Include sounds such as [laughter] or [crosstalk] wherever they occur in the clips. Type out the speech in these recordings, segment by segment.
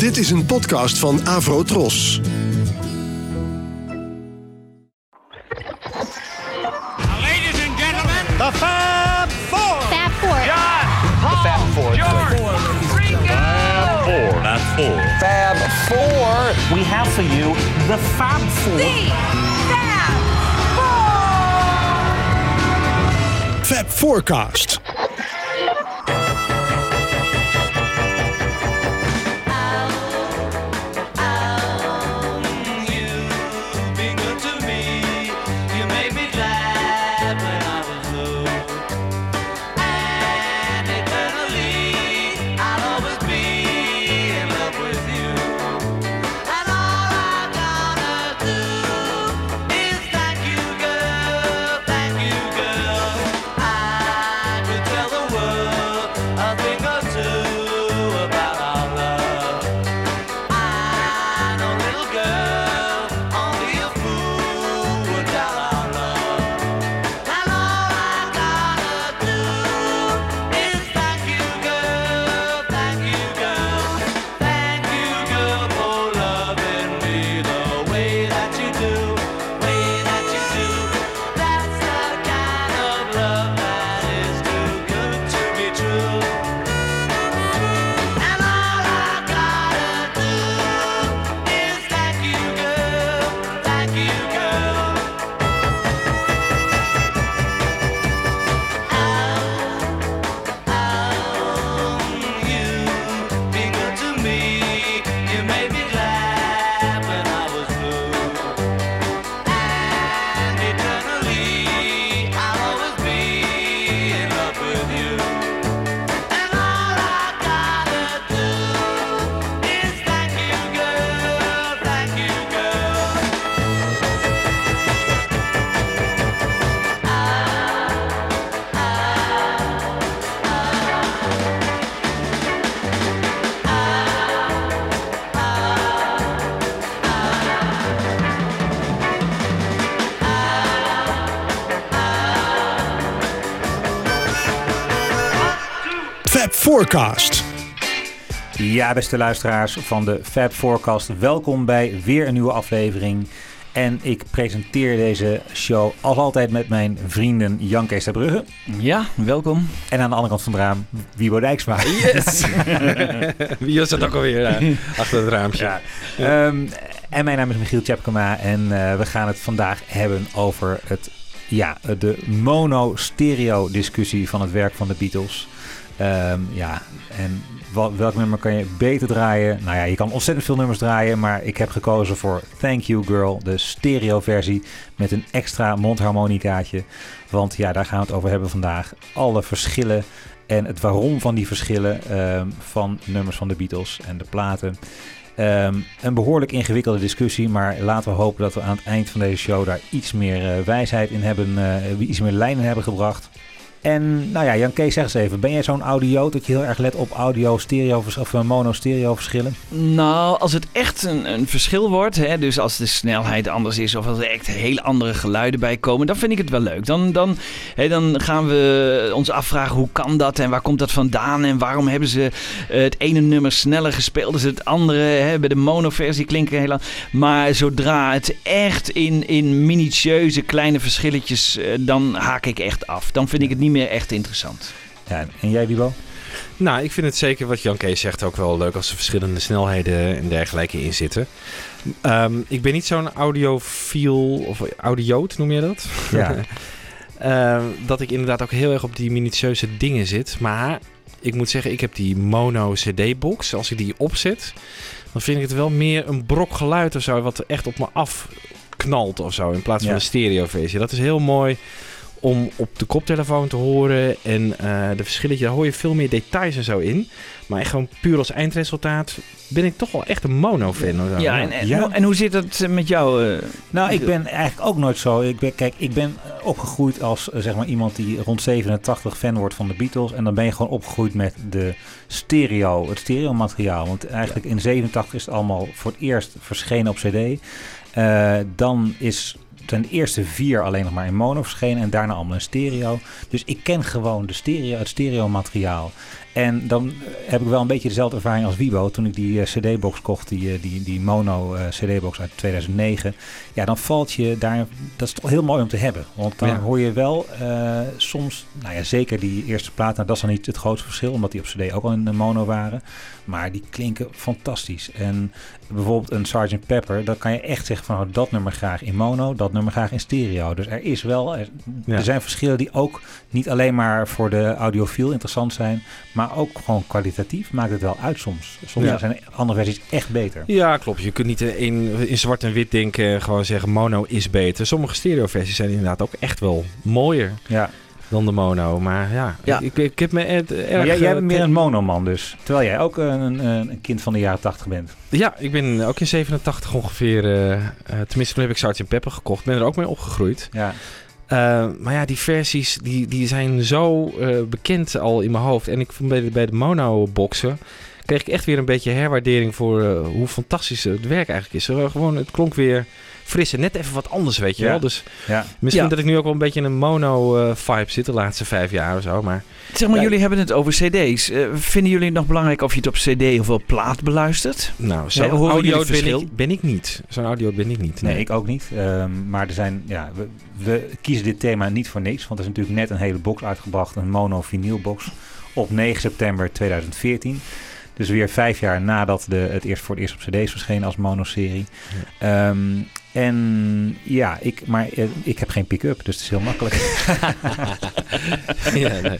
Dit is een podcast van Avro Tros. Ladies and gentlemen, The Fab Four. Fab Four. John, Paul, George, Ringo. Fab Four. Fab Four. We have for you the Fab Four. Fab Forecast. Forecast. Ja, beste luisteraars van de Fab Forecast, welkom bij weer een nieuwe aflevering. En ik presenteer deze show als altijd met mijn vrienden Jan Kees ter Brugge. Ja, welkom. En aan de andere kant van het raam, Wiebo Dijksma. Yes! [laughs] Wie is dat ook alweer eh, achter het raampje? Ja. Ehm, en mijn naam is Michiel Tjepkema en eh, we gaan het vandaag hebben over het, ja, de mono-stereo discussie van het werk van de Beatles. Ehm, ja, en welk nummer kan je beter draaien? Nou ja, je kan ontzettend veel nummers draaien, maar ik heb gekozen voor Thank You Girl, de stereo versie met een extra mondharmonicaatje. Want ja, daar gaan we het over hebben vandaag. Alle verschillen en het waarom van die verschillen ehm, van nummers van de Beatles en de platen. Ehm, een behoorlijk ingewikkelde discussie, maar laten we hopen dat we aan het eind van deze show daar iets meer eh, wijsheid in hebben, eh, iets meer lijnen hebben gebracht. En nou ja, Jan Kees, zeg eens even, ben jij zo'n audioot dat je heel erg let op audio, stereo of eh, mono, stereo verschillen? Nou, als het echt een, een verschil wordt, hè, dus als de snelheid anders is of als er echt hele andere geluiden bij komen, dan vind ik het wel leuk. Dan, dan, hè, dan gaan we ons afvragen hoe kan dat en waar komt dat vandaan en waarom hebben ze eh, het ene nummer sneller gespeeld dan het andere. Hè, bij de mono-versie klinken heel. Maar zodra het echt in, in minutieuze kleine verschilletjes, eh, dan haak ik echt af. Dan vind ik het niet meer echt interessant. Ja, en jij, Wiebo? Nou, ik vind het zeker wat Jan Kees zegt ook wel leuk als er verschillende snelheden en dergelijke in zitten. Ehm, ik ben niet zo'n audiofiel of audioot noem je dat? Ja. [laughs] Ehm, dat ik inderdaad ook heel erg op die minutieuze dingen zit. Maar ik moet zeggen, ik heb die mono CD-box. Als ik die opzet, dan vind ik het wel meer een brok geluid of zo. Wat echt op me afknalt of zo. In plaats van Ja. een stereo-versie. Dat is heel mooi om op de koptelefoon te horen. En eh, de verschilletjes, daar hoor je veel meer details en zo in. Maar echt gewoon puur als eindresultaat ben ik toch wel echt een mono-fan. of zo. Ja, en, en, Ja. en hoe zit het met jou? eh? Nou, ik ben eigenlijk ook nooit zo. Ik ben, kijk, ik ben opgegroeid als eh, zeg maar iemand die rond 87 fan wordt van de Beatles. En dan ben je gewoon opgegroeid met de stereo, het stereo-materiaal. Want eigenlijk in 87 is het allemaal voor het eerst verschenen op CD. Eh, dan is de eerste vier alleen nog maar in mono verschenen en daarna allemaal in stereo. Dus ik ken gewoon de stereo, het stereo-materiaal. En dan eh, heb ik wel een beetje dezelfde ervaring als Wibo. Toen ik die eh, CD-box kocht, die, eh, die, die mono CD-box uit 2009. Ja, dan valt je daar. Dat is toch heel mooi om te hebben. Want dan Ja. hoor je wel soms. Nou ja, zeker die eerste plaat. Nou, dat is dan niet het grootste verschil, omdat die op CD ook al in de mono waren. Maar die klinken fantastisch. En bijvoorbeeld een Sgt. Pepper, dan kan je echt zeggen van oh, dat nummer graag in mono, dat nummer graag in stereo. Dus er is wel, er, Ja. er zijn verschillen die ook niet alleen maar voor de audiofiel interessant zijn, maar ook gewoon kwalitatief maakt het wel uit soms. Soms Ja. zijn andere versies echt beter. Ja, klopt. Je kunt niet in, in zwart en wit denken en gewoon zeggen mono is beter. Sommige stereoversies zijn inderdaad ook echt wel mooier Ja. Dan de mono. Maar ja, Ja. Ik, ik heb me erg... Maar jij, jij bent meer een monoman dus, terwijl jij ook een, een, een kind van de jaren 80 bent. Ja, ik ben ook in 87 ongeveer... eh, eh, tenminste, toen heb ik Sgt. Pepper gekocht. Ben er ook mee opgegroeid. Ja. Eh, maar ja, die versies die, die zijn zo eh, bekend al in mijn hoofd. En ik vond bij de, bij de mono-boxen kreeg ik echt weer een beetje herwaardering voor eh, hoe fantastisch het werk eigenlijk is. Eh, gewoon, het klonk weer fris en net even wat anders, weet je Ja. wel. Dus Ja. misschien Ja. dat ik nu ook wel een beetje in een mono-vibe zit de laatste vijf jaar of zo. Maar Zeg maar, Ja. jullie hebben het over cd's. Eh, vinden jullie het nog belangrijk of je het op cd of op plaat beluistert? nou, zo'n Nee, audio ben verschil? ik, ben ik niet. Zo'n audio ben ik niet. Nee, ik ook niet. Ehm, maar er zijn, ja, we, we kiezen dit thema niet voor niks. Want er is natuurlijk net een hele box uitgebracht. Een mono vinyl box. Op 9 september 2014. Dus weer vijf jaar nadat de, het eerst voor het eerst op cd's verscheen als monoserie. Ehm en ja, ik, maar eh, ik heb geen pick-up, dus het is heel makkelijk. [laughs] ja, nee.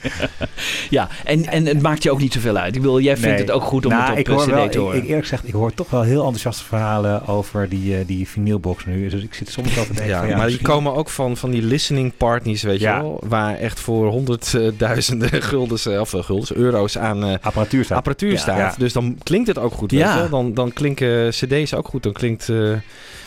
Ja, en, en het maakt je ook niet zoveel uit. Ik bedoel, jij vindt Nee. het ook goed om Nou, het op ik eh, hoor cd wel, te horen. Ik, ik eerlijk gezegd, ik hoor toch wel heel enthousiaste verhalen over die, eh, die vinylbox nu. Dus ik zit soms wel te denken Ja, van, ja, maar die komen ook van, van die listening partners, weet Ja. je wel. Waar echt voor honderdduizenden [laughs] guldens, of guldens, euro's aan eh, apparatuur staat. apparatuur Ja. staat. Ja. Dus dan klinkt het ook goed, weet Ja. je wel. Dan, dan klinken cd's ook goed. Dan klinkt eh,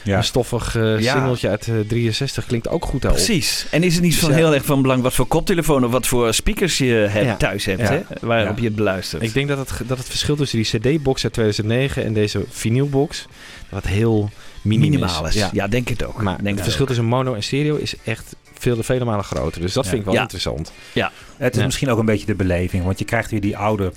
ja. een stoffig eh Ja. singeltje uit eh, 63 klinkt ook goed daarop. Precies. En is het niet van Dus, ja. heel erg van belang wat voor koptelefoon of wat voor speakers je hebt, Ja. thuis hebt, Ja. hè? waarop Ja. je het beluistert? Ik denk dat het, dat het verschil tussen die cd-box uit 2009 en deze vinylbox, dat het heel minim minimaal is. Ja. Ja. denk het ook. Maar denk het verschil ook. tussen mono en stereo is echt veel, vele malen groter. Dus dat Ja. vind ik wel Ja. interessant. Het is Ja. misschien ook een beetje de beleving, want je krijgt weer die oude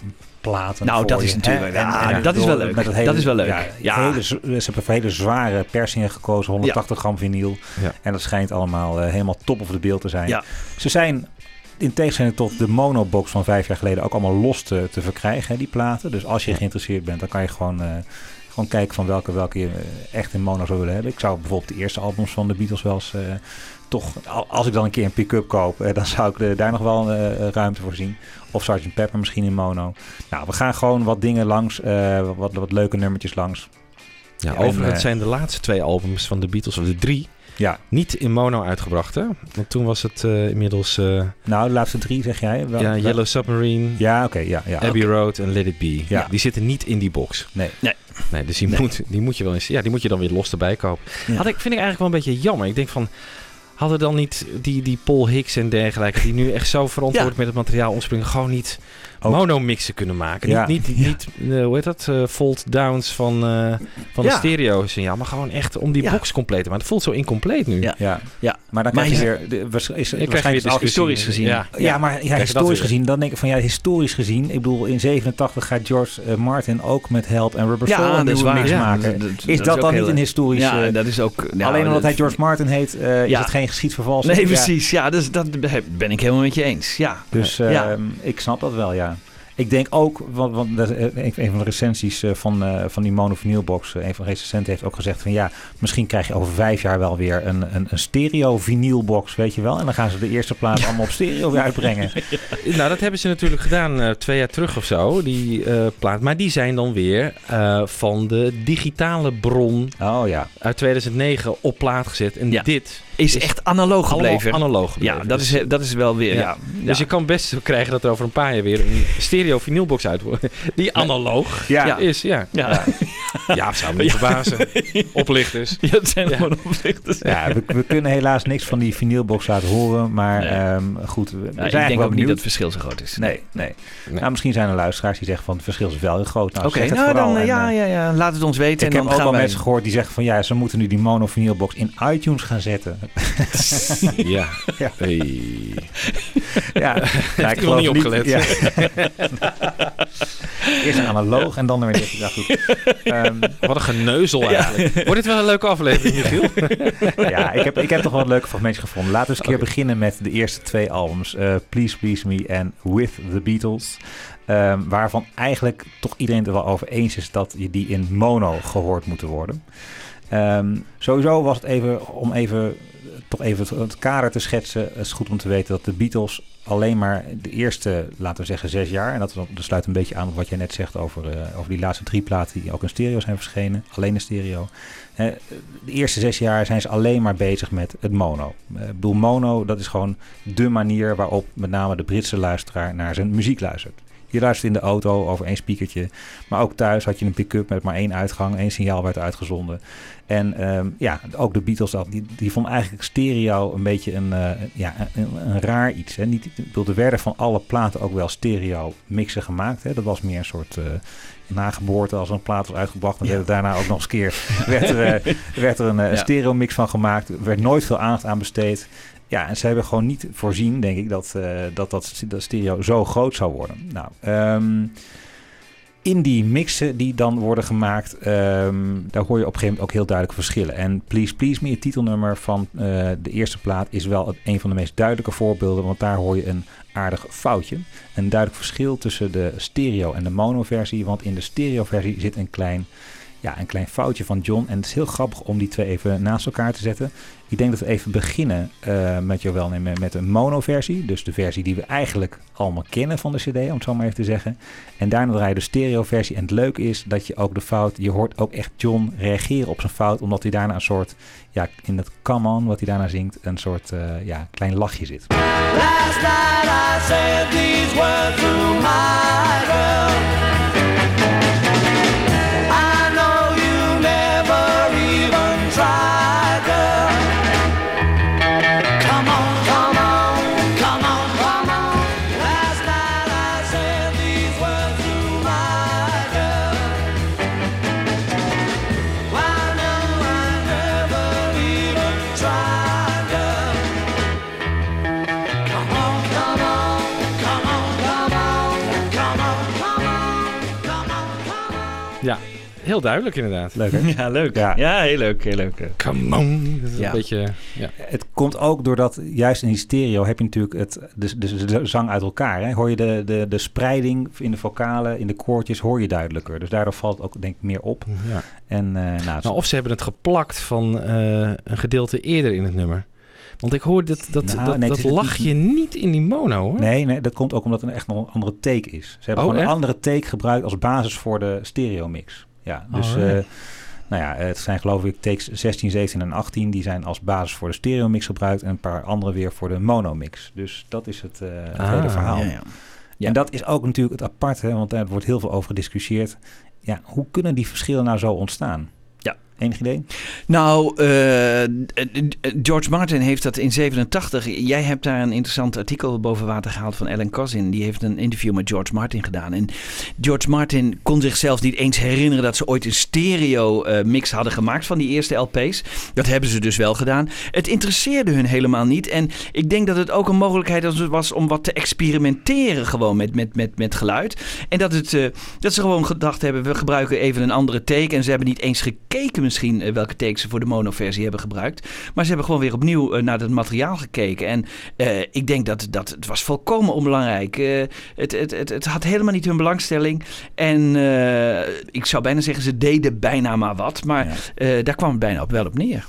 platen. Nou, voor dat je, is natuurlijk- hè? ja, dat is wel leuk. hele, Dat is wel leuk. Ja, Ja. Hele, ze hebben voor hele zware persingen gekozen, 180 gram vinyl. Ja. En dat schijnt allemaal eh, helemaal top of de beeld te zijn. Ja. Ze zijn in tegenstelling tot de monobox van vijf jaar geleden ook allemaal los te, te verkrijgen, hè, die platen. Dus als je geïnteresseerd bent, dan kan je gewoon, eh, gewoon kijken van welke, welke je eh, echt in mono zou willen hebben. Ik zou bijvoorbeeld de eerste albums van de Beatles wel eens... eh, toch, al- als ik dan een keer een pick-up koop, dan zou ik daar nog wel ruimte voor zien. Of Sgt. Pepper misschien in mono. Nou, we gaan gewoon wat dingen langs, eh, wat, wat leuke nummertjes langs. Ja, Ja, overigens en, eh, zijn de laatste twee albums van de Beatles, of de drie, Ja, niet in mono uitgebracht. Hè? Want toen was het eh, inmiddels eh, nou, de laatste drie zeg jij. Wel- ja, wel- Yellow Submarine, Ja, oké, ja, ja. Abbey Road en Let It Be. Ja. Die zitten niet in die box. Nee. Nee, dus die, Nee. Moet, die moet je wel eens, ja, die moet je dan weer los erbij kopen. Ja. Had ik, vind ik eigenlijk wel een beetje jammer. Ik denk van, hadden dan niet die, die Paul Hicks en dergelijke, die nu [laughs] echt zo verantwoordelijk met het materiaal omspringen, gewoon niet Ook- mono-mixen kunnen maken? Ja. Niet, niet, niet eh, hoe heet dat, eh fold downs van, eh, van Ja. de stereo signaal, maar gewoon echt om die Ja. box compleet te maken. Het voelt zo incompleet nu. Ja. Ja. Ja. Maar dan krijg je weer... De, was- is, waarschijnlijk discussie. historisch gezien. Ja. Ja, maar ja, historisch gezien, dan denk ik van ja, historisch gezien. Ik bedoel, in 87 gaat George Martin ook met Help en Rubber Soul Ja, een is maken. dat- dat- is dat dan niet een historisch... Ja, eh, dat is ook... alleen omdat dat- hij George Martin heet, eh, is Ja. het geen geschiedsvervalsing. Nee, precies. Ja, dus dat ben ik helemaal met je eens. Ja. Dus Ja. eh, ik snap dat wel, ja. Ik denk ook, want, want dat is een van de recensies eh, van, eh, van die monovinylbox, eh, een van de recensenten heeft ook gezegd van ja, misschien krijg je over vijf jaar wel weer een, een, een stereo vinylbox, weet je wel. En dan gaan ze de eerste plaat allemaal op stereo weer uitbrengen. [laughs] Nou, dat hebben ze natuurlijk gedaan eh, twee jaar terug of zo, die eh, plaat. Maar die zijn dan weer eh, van de digitale bron Oh ja. uit 2009 op plaat gezet. En Ja. dit Is echt analoog gebleven. analoog gebleven. Ja, dat Dus- is, dat is wel weer... Ja. Ja. Dus je kan best krijgen dat er over een paar jaar weer een stereo vinylbox uit wordt. [laughs] Die analoog Ja. is, ja. Ja. Ja, [laughs] zou me niet verbazen. [laughs] Oplichters. Ja, het zijn gewoon oplichters. Ja, we, we kunnen helaas niks van die vinylbox laten horen. Maar Nee. ehm, goed, we, we Nou, zijn ik denk eigenlijk wel ook niet dat het verschil zo groot is. Nee, nee. Nee. Nou, misschien zijn er luisteraars die zeggen van het verschil is wel heel groot. Nou, Oké, nou vooral. dan, En, ja, eh, ja, ja, laat het ons weten. Ik en heb dan ook gaan wel wij... mensen gehoord die zeggen van ja, ze moeten nu die mono vinylbox in iTunes gaan zetten. [laughs] Ja. Ja. Hey. ja, [laughs] ik geloof niet opgelet. Ja. [laughs] Eerst een analoog en dan weer dit. Ja, goed. Ehm, Wat een geneuzel eigenlijk. Wordt dit wel een leuke aflevering, Michiel? ja, ik heb, ik heb toch wel een leuke fragmentje gevonden. Laten we eens een keer beginnen met de eerste twee albums. eh, Please Please Me en With the Beatles. Ehm, waarvan eigenlijk toch iedereen het er wel over eens is dat je die in mono gehoord moeten worden. Ehm, sowieso was het even, om even, toch even het, kader te schetsen. Het is goed om te weten dat de Beatles alleen maar de eerste, laten we zeggen, zes jaar. En dat, sluit een beetje aan op wat jij net zegt over, eh, over die laatste drie platen die ook in stereo zijn verschenen. Alleen in stereo. De eerste zes jaar zijn ze alleen maar bezig met het mono. Eh, Ik bedoel, mono, dat is gewoon de manier waarop met name de Britse luisteraar naar zijn muziek luistert. Je luistert in de auto over één speakertje. Maar ook thuis had je een pick-up met maar één uitgang. één signaal werd uitgezonden. En ehm, ja, ook de Beatles, dat- die, die vonden eigenlijk stereo een beetje een, eh, ja, een, een raar iets. Hè. Niet, bedoel, er werden van alle platen ook wel stereo mixen gemaakt. Hè. Dat was meer een soort... eh, nageboorte als een plaat was uitgebracht. Werd er daarna ook nog eens een keer werd er, eh, [laughs] werd er een eh, Ja. stereo mix van gemaakt. Er werd nooit veel aandacht aan besteed. Ja, en ze hebben gewoon niet voorzien, denk ik, dat eh, dat, dat, dat stereo zo groot zou worden. Nou, ehm, in die mixen die dan worden gemaakt, ehm, daar hoor je op een gegeven moment ook heel duidelijke verschillen. En Please Please Me, het titelnummer van eh, de eerste plaat, is wel een van de meest duidelijke voorbeelden, want daar hoor je een aardig foutje. Een duidelijk verschil tussen de stereo en de mono-versie, want in de stereo-versie zit een klein, ja, een klein foutje van John. En het is heel grappig om die twee even naast elkaar te zetten. Ik denk dat we even beginnen eh, met jou wel nemen met een mono-versie. Dus de versie die we eigenlijk allemaal kennen van de CD, om het zo maar even te zeggen. En daarna draai je de stereo-versie. En het leuke is dat je ook de fout, je hoort ook echt John reageren op zijn fout, omdat hij daarna een soort, ja, in het come on wat hij daarna zingt, een soort, eh, ja, klein lachje zit. Last night these to my heel duidelijk inderdaad. Leuk hè? Ja, leuk. Ja. Ja, heel leuk, heel leuk. Come on. Dat is Ja. een beetje... Ja. Het komt ook doordat juist in die stereo heb je natuurlijk het, de, de, de zang uit elkaar. Hè? Hoor je de, de, de spreiding in de vocalen, in de koortjes, hoor je duidelijker. Dus daardoor valt het ook denk ik meer op. ja. En eh, nou, het- Nou, of ze hebben het geplakt van eh, een gedeelte eerder in het nummer. Want ik hoor dat, dat, Nou, dat, nee, dat het is niet- in die mono hoor. nee, nee, dat komt ook omdat het echt nog een andere take is. Ze hebben Oh, gewoon een andere take gebruikt als basis voor de stereo mix. Ja, dus Alright. eh, nou ja, het zijn geloof ik takes 16, 17 en 18. Die zijn als basis voor de stereo mix gebruikt en een paar andere weer voor de mono mix. Dus dat is het, eh, het Ah, hele verhaal. Ja, ja. Ja. En dat is ook natuurlijk het aparte, want daar wordt heel veel over gediscussieerd. Ja, hoe kunnen die verschillen nou zo ontstaan? Enig idee? Nou, eh, George Martin heeft dat in 87. Jij hebt daar een interessant artikel boven water gehaald van Ellen Cousin. Die heeft een interview met George Martin gedaan. En George Martin kon zichzelf niet eens herinneren dat ze ooit een stereo eh, mix hadden gemaakt van die eerste LP's. Dat hebben ze dus wel gedaan. Het interesseerde hun helemaal niet. En ik denk dat het ook een mogelijkheid was om wat te experimenteren gewoon met, met, met, met geluid. En dat, het, eh, dat ze gewoon gedacht hebben, we gebruiken even een andere take. En ze hebben niet eens gekeken misschien eh, welke take ze voor de monoversie hebben gebruikt. Maar ze hebben gewoon weer opnieuw eh, naar het materiaal gekeken. En eh, ik denk dat, dat het was volkomen onbelangrijk. Het, het, het, het had helemaal niet hun belangstelling. En ik zou bijna zeggen, ze deden bijna maar wat. Maar Ja. daar kwam het bijna op wel op neer.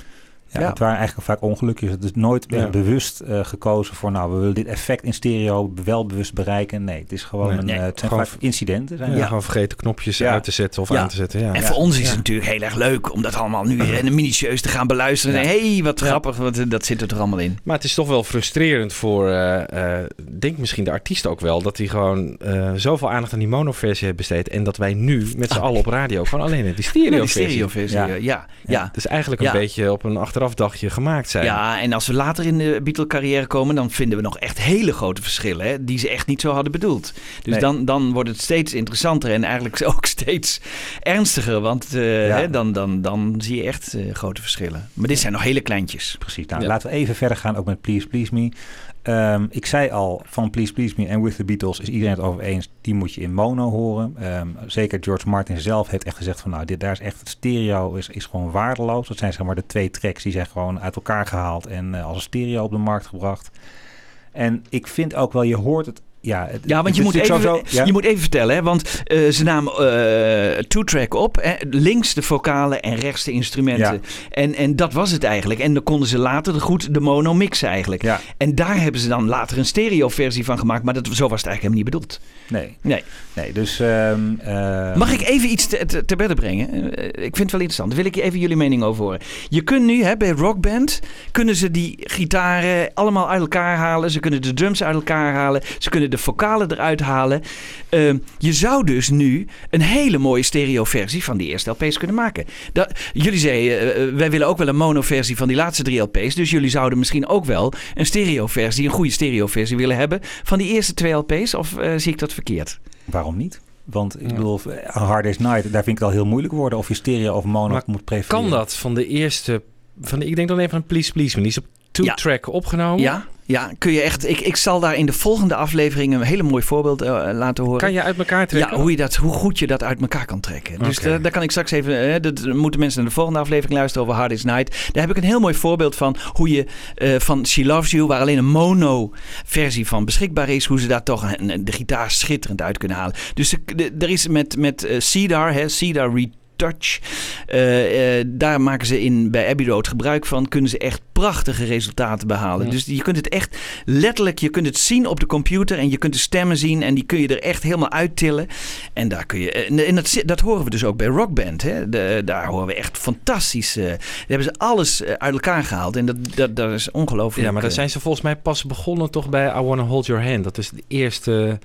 Ja, Ja. Het waren eigenlijk vaak ongelukjes. Het is nooit Ja. bewust eh, gekozen voor, nou, we willen dit effect in stereo wel bewust bereiken. Nee, het is gewoon Nee. een, Nee. eh, het zijn Gewoon- vaak incidenten. Zijn Ja, het. gewoon vergeten knopjes Ja. uit te zetten of Ja. aan te zetten. Ja. En voor ons is het natuurlijk heel erg leuk om dat allemaal nu eh, minutieus te gaan beluisteren. En hé, hey, wat Ja. grappig, wat, eh, dat zit er toch allemaal in. Maar het is toch wel frustrerend voor, eh, eh, denk misschien de artiest ook wel, dat hij gewoon eh, zoveel aandacht aan die monoversie heeft besteed. En dat wij nu met z'n allen op radio gewoon alleen die [laughs] stereo stereoversie. Ja. Ja, ja, ja. Dus eigenlijk een Ja. beetje op een achterafdagje gemaakt zijn. Ja, en als we later in de Beatle-carrière komen, dan vinden we nog echt hele grote verschillen. Hè, die ze echt niet zo hadden bedoeld. Dus Nee. dan, dan wordt het steeds interessanter en eigenlijk [laughs] ook steeds ernstiger. Want eh, Ja. hè, dan, dan, dan zie je echt eh, grote verschillen. Maar dit zijn nog hele kleintjes. Precies. Nou, Ja. laten we even verder gaan, ook met Please Please Me. Ehm, ik zei al, van Please Please Me en With the Beatles is iedereen het over eens. Die moet je in mono horen. Ehm, zeker George Martin zelf heeft echt gezegd van nou, dit, daar is echt stereo is, is gewoon waardeloos. Dat zijn zeg maar de twee tracks die zijn gewoon uit elkaar gehaald en eh, als een stereo op de markt gebracht. En ik vind ook wel, je hoort het. Ja, Ja, want je moet, even, ja. je moet even vertellen, hè, want eh, ze namen eh two-track op. Hè, links de vocalen en rechts de instrumenten. Ja. En, en dat was het eigenlijk. En dan konden ze later de goed de mono mixen eigenlijk. Ja, En daar hebben ze dan later een stereo-versie van gemaakt. Maar dat, zo was het eigenlijk helemaal niet bedoeld. nee, Nee. nee, dus... ehm, ehm, Mag ik even iets te, te, te bedden brengen? Eh, ik vind het wel interessant. Daar wil ik even jullie mening over horen. Je kunt nu hè, bij Rockband... kunnen ze die gitaren allemaal uit elkaar halen. Ze kunnen de drums uit elkaar halen. Ze kunnen de vocalen eruit halen. Eh, je zou dus nu een hele mooie stereo-versie van die eerste LP's kunnen maken. Dat, jullie zeiden, eh, wij willen ook wel een mono-versie van die laatste drie LP's. Dus jullie zouden misschien ook wel een stereo-versie... een goede stereo-versie willen hebben van die eerste twee LP's. Of eh, zie ik dat verkeerd? Waarom niet? Want ik Ja. bedoel, Hard Day's Night, daar vind ik het al heel moeilijk worden of je stereo of mono Maar moet prefereren. Kan dat van de eerste... Van de, ik denk dan even aan Please Please Me. Die is op two-track opgenomen. Ja, ja, kun je echt. Ik, ik zal daar in de volgende aflevering een hele mooi voorbeeld eh, laten horen. Kan je uit elkaar trekken? ja, hoe, je dat, hoe goed je dat uit elkaar kan trekken. Dus Oké. daar, kan ik straks even. eh, dat moeten mensen naar de volgende aflevering luisteren over Hard Day's Night. Daar heb ik een heel mooi voorbeeld van hoe je eh, van She Loves You, waar alleen een mono-versie van beschikbaar is, hoe ze daar toch een, de gitaar schitterend uit kunnen halen. Dus de- de- er is met, met eh, Cedar, hè, Cedar Retouch, eh, eh, daar maken ze in, bij Abbey Road gebruik van. Kunnen ze echt prachtige resultaten behalen. Ja. Dus je kunt het echt letterlijk, je kunt het zien op de computer en je kunt de stemmen zien en die kun je er echt helemaal uittillen. En daar kun je, en en dat, dat horen we dus ook bij Rockband. Hè? De, daar horen we echt fantastisch. eh, daar hebben ze alles eh, uit elkaar gehaald en dat, dat, dat is ongelooflijk. Ja, maar dan eh, zijn ze volgens mij pas begonnen toch bij I Wanna Hold Your Hand. Dat is de eerste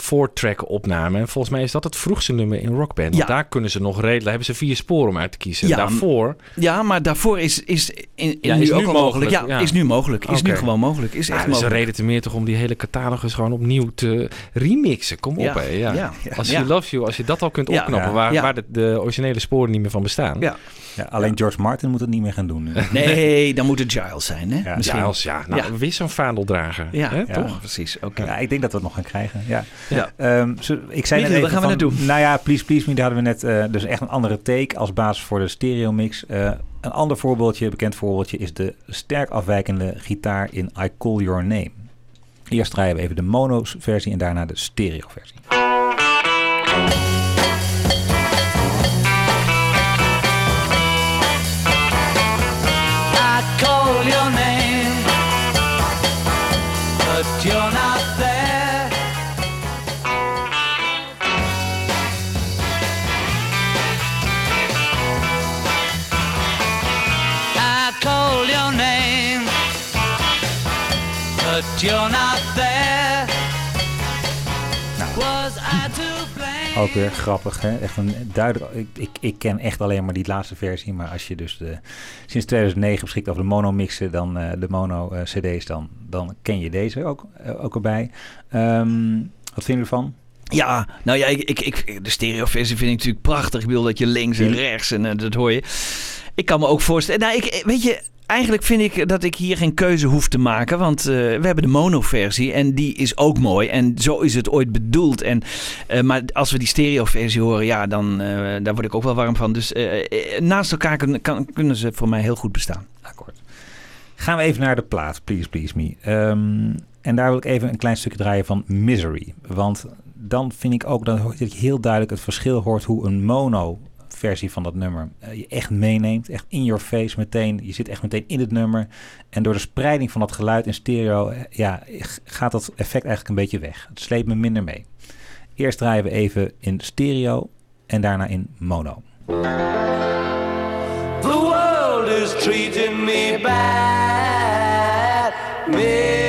four-track opname. En volgens mij is dat het vroegste nummer in Rockband. Want Ja. daar kunnen ze nog redelijk... Daar hebben ze vier sporen om uit te kiezen. Ja, Daarvoor... Ja, maar daarvoor is, is, in, in Ja, nu is ook nu al mogelijk, mogelijk. Ja, ja. is nu mogelijk. Is nu gewoon mogelijk. Is echt Ja, dat is een mogelijk. reden te meer toch om die hele catalogus gewoon opnieuw te remixen. Kom op, Ja, hè. Ja. ja, Als ja. je Love You, als je dat al kunt Ja. opknappen... Ja. waar, Ja. waar de, de originele sporen niet meer van bestaan. Ja. Ja, alleen George Martin moet het niet meer gaan doen nu. Nee, [laughs] dan moet het Giles zijn, hè? Ja, Misschien. Ja, als, ja, nou, Ja. weer zo'n vaandeldrager. Ja, hè, Ja. toch? precies. Oké. Ja, ik denk dat we het nog gaan krijgen. Ja. Ja. [laughs] Zo- ik zei net even gaan we naartoe? Nou ja, Please Please Me, daar hadden we net eh, dus echt een andere take als basis voor de stereo mix. Eh, een ander voorbeeldje, bekend voorbeeldje, is de sterk afwijkende gitaar in I Call Your Name. Eerst draaien we even de mono versie en daarna de stereo versie. You're not there. Was I to blame? Ook weer grappig, hè? Echt een duidelijk. Ik, ik, ik ken echt alleen maar die laatste versie, maar als je dus de, sinds 2009 beschikt over de mono mixen, dan eh, de mono eh, CD's, dan, dan ken je deze ook, eh, ook erbij. Ehm, wat vinden we ervan? Ja, nou ja, ik, ik, ik, de stereoversie vind ik natuurlijk prachtig. Ik bedoel dat je links en rechts en dat hoor je. Ik kan me ook voorstellen. Nou, ik, weet je, eigenlijk vind ik dat ik hier geen keuze hoef te maken. Want eh, we hebben de mono-versie en die is ook mooi. En zo is het ooit bedoeld. En, eh, maar als we die stereo-versie horen, ja, dan eh, daar word ik ook wel warm van. Dus naast elkaar kunnen ze voor mij heel goed bestaan. Akkoord. Gaan we even naar de plaat, Please Please Me. Ehm, en daar wil ik even een klein stukje draaien van Misery. Want dan vind ik ook dat je heel duidelijk het verschil hoort hoe een mono versie van dat nummer eh, je echt meeneemt. Echt in your face meteen. Je zit echt meteen in het nummer. En door de spreiding van dat geluid in stereo eh, ja, gaat dat effect eigenlijk een beetje weg. Het sleept me minder mee. Eerst draaien we even in stereo en daarna in mono. The world is treating me bad. Misery.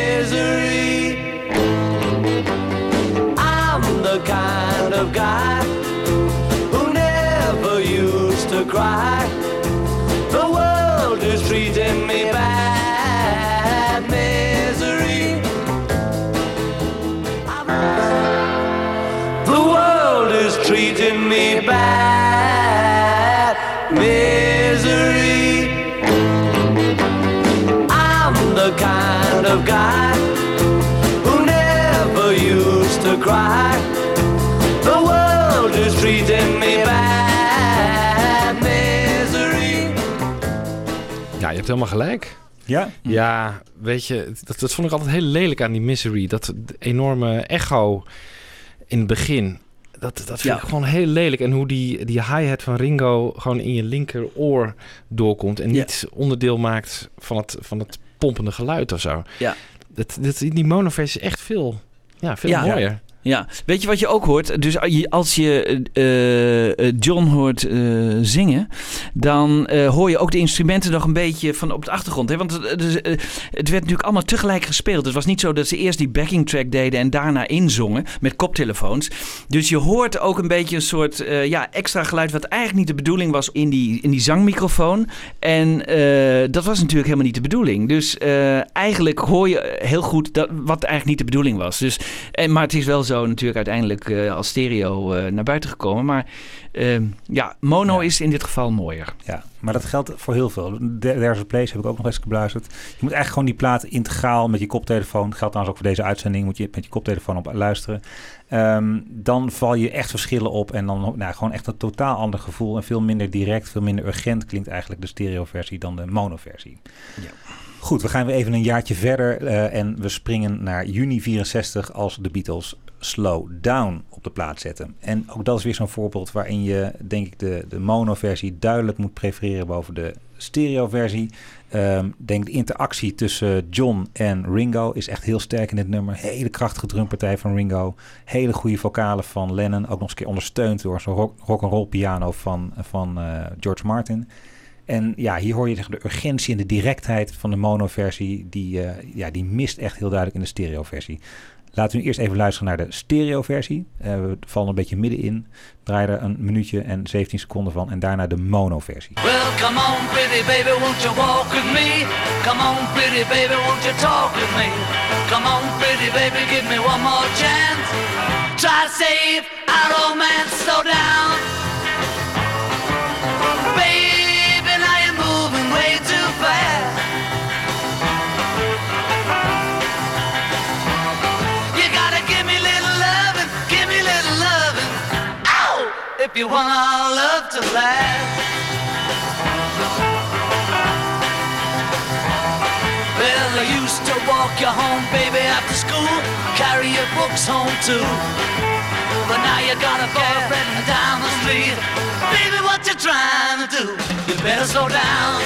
Treating me bad. Misery. I'm the kind of guy who never used to cry. The world is treating me bad. Misery. Ja, je hebt helemaal gelijk. Ja? Ja, weet je, dat, dat vond ik altijd heel lelijk aan die Misery. Dat enorme echo in het begin. Dat, dat vind Ja. ik gewoon heel lelijk. En hoe die, die hi-hat van Ringo gewoon in je linkeroor doorkomt. En Ja. niet onderdeel maakt van het, van het pompende geluid of zo. Ja. Dat, dat, die monoversie is echt veel, ja, veel Ja. mooier. Ja, weet je wat je ook hoort? Dus als je eh, eh, John hoort eh, zingen, dan eh, hoor je ook de instrumenten nog een beetje van op de achtergrond. Hè? Want het, dus, eh, het werd natuurlijk allemaal tegelijk gespeeld. Het was niet zo dat ze eerst die backing track deden en daarna inzongen met koptelefoons. Dus je hoort ook een beetje een soort eh, ja, extra geluid wat eigenlijk niet de bedoeling was in die, in die zangmicrofoon. En eh, dat was natuurlijk helemaal niet de bedoeling. Dus eh, eigenlijk hoor je heel goed dat, wat eigenlijk niet de bedoeling was. Dus, en, maar het is wel zo natuurlijk uiteindelijk eh, als stereo eh, naar buiten gekomen. Maar eh, ja, mono Ja. is in dit geval mooier. Ja, maar dat geldt voor heel veel. There- There's a Place heb ik ook nog eens beluisterd. Je moet eigenlijk gewoon die plaat integraal met je koptelefoon. Geldt trouwens ook voor deze uitzending. Moet je met je koptelefoon op luisteren. Ehm, dan val je echt verschillen op. En dan nou, gewoon echt een totaal ander gevoel. En veel minder direct, veel minder urgent klinkt eigenlijk de stereoversie dan de monoversie. Ja. Goed, we gaan weer even een jaartje verder. eh, en we springen naar juni 64 als de Beatles Slow Down op de plaat zetten. En ook dat is weer zo'n voorbeeld waarin je, denk ik, de, de mono-versie duidelijk moet prefereren boven de stereo-versie. Ehm, denk de interactie tussen John en Ringo is echt heel sterk in dit nummer. Hele krachtige drumpartij van Ringo. Hele goede vocalen van Lennon. Ook nog eens een keer ondersteund door zo'n rock, rock'n'roll piano van, van eh, George Martin. En ja, hier hoor je de urgentie en de directheid van de mono-versie. Die, eh, ja, die mist echt heel duidelijk in de stereo-versie. Laten we eerst even luisteren naar de stereo-versie. Eh, we vallen een beetje middenin. Draai er een minuutje en 17 seconden van. En daarna de mono-versie. Well, come on, pretty baby, won't you walk with me? Come on, pretty baby, won't you talk with me? Come on, pretty baby, give me one more chance. Try to save our romance, slow down. If you want our love to last. Well, I used to walk you home, baby, after school, carry your books home too. But now you got a boyfriend down the street. Baby, what you trying to do? You better slow down.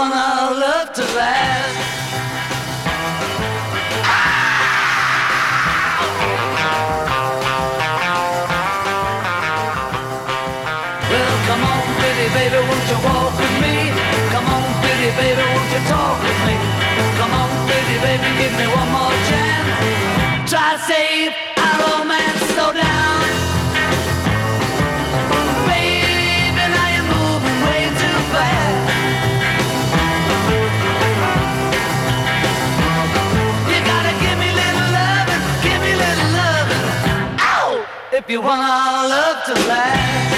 Want our love to last. Baby, won't you walk with me? Come on, pretty baby, won't you talk with me? Come on, pretty baby, give me one more chance. Try to save If you want our love to last.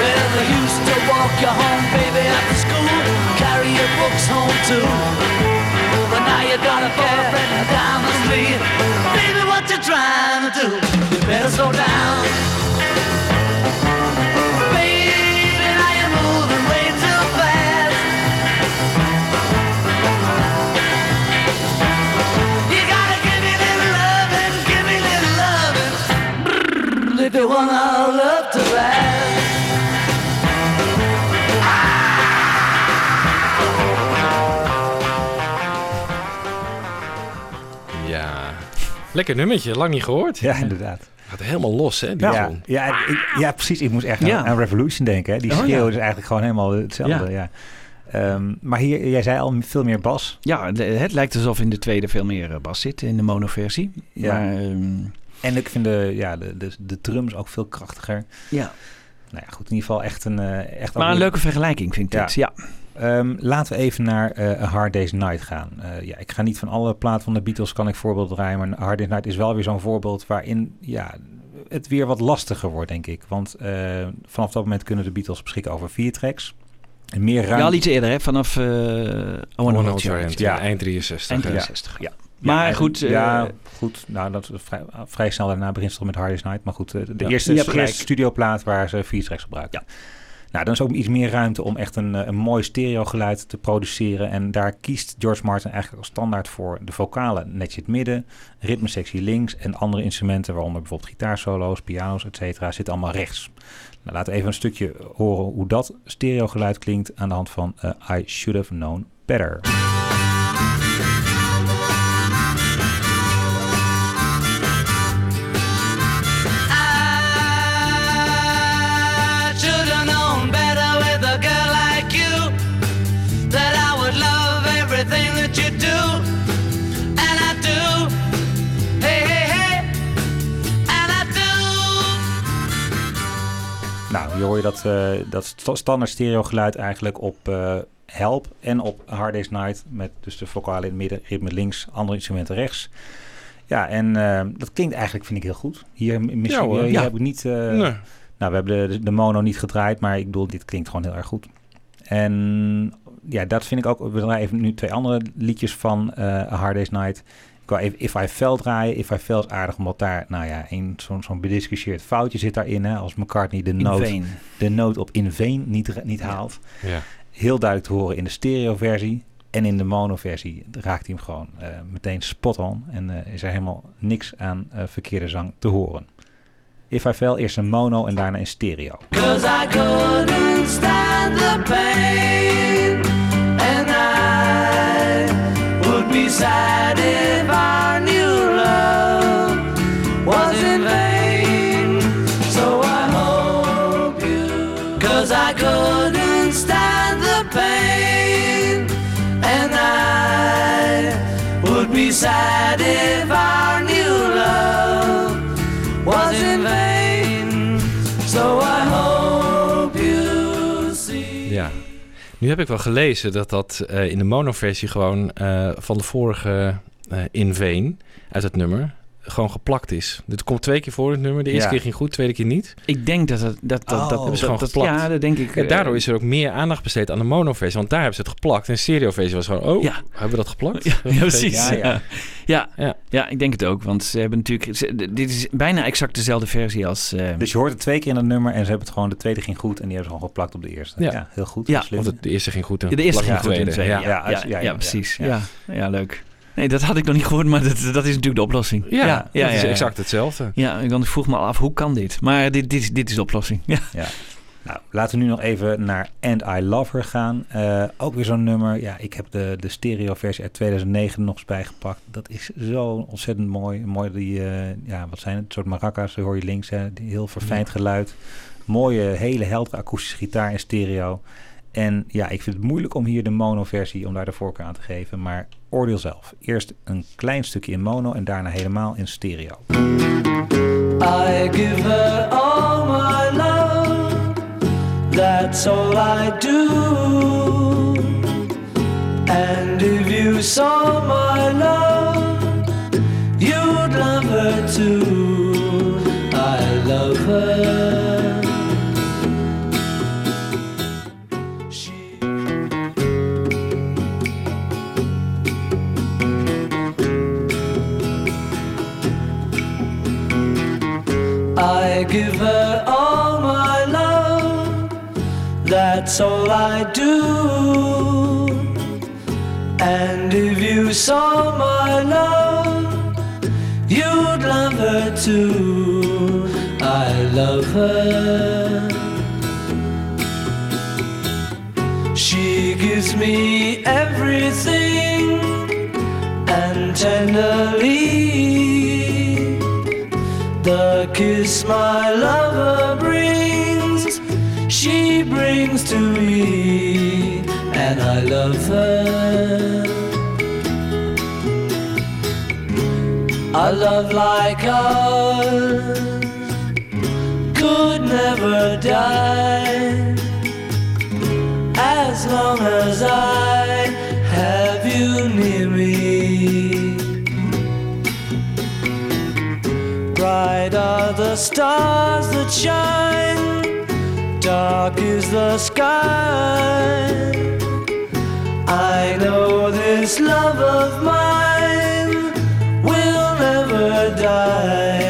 Well, I used to walk you home, baby, after school, carry your books home too. But now you got a boyfriend down the street. Baby, what you trying to do? You better slow down. Love to last. Ja. Lekker nummertje, lang niet gehoord. Ja, inderdaad. Gaat helemaal los, hè? Die Ja, ja, ik- ja, precies. Ik moest echt Ja. aan, aan Revolution denken. Hè. Die Oh, schreeuw ja. is eigenlijk gewoon helemaal hetzelfde. Ja. Ehm, maar hier, jij zei al veel meer bas. Ja, het lijkt alsof in de tweede veel meer eh, bas zit in de monoversie. Ja. Maar, ehm, En ik vind de, ja, de, de, de drums ook veel krachtiger. ja. Nou ja, goed. In ieder geval echt een... eh, echt maar een leuke vergelijking vind ik Ja. dit. Ja. Ehm, laten we even naar eh, A Hard Day's Night gaan. Eh, ja, ik ga niet van alle platen van de Beatles kan ik voorbeeld draaien, maar A Hard Day's Night is wel weer zo'n voorbeeld waarin ja, het weer wat lastiger wordt, denk ik. Want eh, vanaf dat moment kunnen de Beatles beschikken over vier tracks. En meer Ja, ruimte. al iets eerder, hè? Vanaf eh Wanna One ja. ja. Eind 63. Eind ja. 63, ja. Ja, Maar goed, eh, ja, goed. Nou, dat is vrij, vrij snel daarna begint ze toch met Hard Day's Night. Maar goed, eh, de eerste, de hebt gelijk. eerste studioplaat waar ze vier tracks gebruiken. Ja. Nou, dan is ook iets meer ruimte om echt een, eh, een mooi stereogeluid te produceren. En daar kiest George Martin eigenlijk als standaard voor de vocalen netje het midden, ritmesectie links en andere instrumenten, waaronder bijvoorbeeld gitaarsolo's, piano's, et cetera, zitten allemaal rechts. Nou, laten we even een stukje horen hoe dat stereogeluid klinkt aan de hand van eh, I Should Have Known Better. Hier hoor je dat, eh, dat st- standaard stereogeluid eigenlijk op eh, Help en op Hard Day's Night. Met dus de vocalen in het midden, ritme links, andere instrumenten rechts. Ja, en eh, dat klinkt eigenlijk, vind ik, heel goed. Hier, misschien, Ja, hoor. hier Ja. heb ik niet... Nee. Nou, we hebben de, de mono niet gedraaid, maar ik bedoel, dit klinkt gewoon heel erg goed. En ja, dat vind ik ook... We draaien even nu twee andere liedjes van Hard Day's Night. Ik wou even If I Fell draaien. If I Fell is aardig, omdat daar, nou ja, een, zo'n zo'n bediscussieerd foutje zit daarin. Hè, als McCartney de noot, de noot op in veen niet, niet haalt. Ja. Heel duidelijk te horen in de stereo-versie. En in de mono-versie raakt hij hem gewoon eh, meteen spot on. En eh, is er helemaal niks aan eh, verkeerde zang te horen. If I Fell, eerst een mono en daarna in stereo. Cause I couldn't stand the pain, and I would be sad Nu heb ik wel gelezen dat dat eh, in de monoversie gewoon eh, van de vorige eh In Veen uit het nummer gewoon geplakt is. Dit komt twee keer voor in het nummer. De eerste Ja. keer ging goed, de tweede keer niet. Ik denk dat het, dat, dat, Oh. dat, Hebben ze dat- gewoon dat- geplakt. Ja, dat denk ik. En daardoor eh, is er ook meer aandacht besteed aan de monoversie. Want daar hebben ze het geplakt. En de stereoversie was gewoon, oh, Ja. hebben we dat geplakt? Ja, [laughs] ja, precies. Ja, Ja, ja. ja. Ja. Ja. ik denk het ook. Want ze hebben natuurlijk... ze- dit is bijna exact dezelfde versie als... eh, Dus je hoort het twee keer in het nummer en ze hebben het gewoon, de tweede ging goed en die hebben ze gewoon geplakt op de eerste. Ja, Ja. heel goed. Ja. slim. Want het, de eerste ging goed. En de eerste ging goed in de tweede. Ja, Ja, ja, ja, ja, ja, ja, precies. ja. Ja. Ja. leuk. Nee, dat had ik nog niet gehoord, maar dat, dat is natuurlijk de oplossing. Ja, ja, dat is exact hetzelfde. Ja, want ik vroeg me al af, hoe kan dit? Maar dit, dit, is- dit is de oplossing. Ja. Ja. Nou, laten we nu nog even naar And I Love Her gaan. Eh, ook weer zo'n nummer. Ja, ik heb de, de stereo-versie uit 2009 er nog eens bijgepakt. Dat is zo ontzettend mooi. Mooi die, eh, ja, wat zijn het? Een soort maracas, hoor je links. Hè? Die heel verfijnd geluid. Mooie, hele heldere akoestische gitaar in stereo. En ja, ik vind het moeilijk om hier de mono-versie, om daar de voorkeur aan te geven. Maar oordeel zelf. Eerst een klein stukje in mono en daarna helemaal in stereo. I give her all my love. That's all I do. And if you saw give her all my love. That's all I do. And if you saw my love, you'd love her too. I love her. She gives me everything and tenderly the kiss my lover brings, she brings to me, and I love her. A love like ours could never die as long as I are the stars that shine, dark is the sky. I know this love of mine will never die,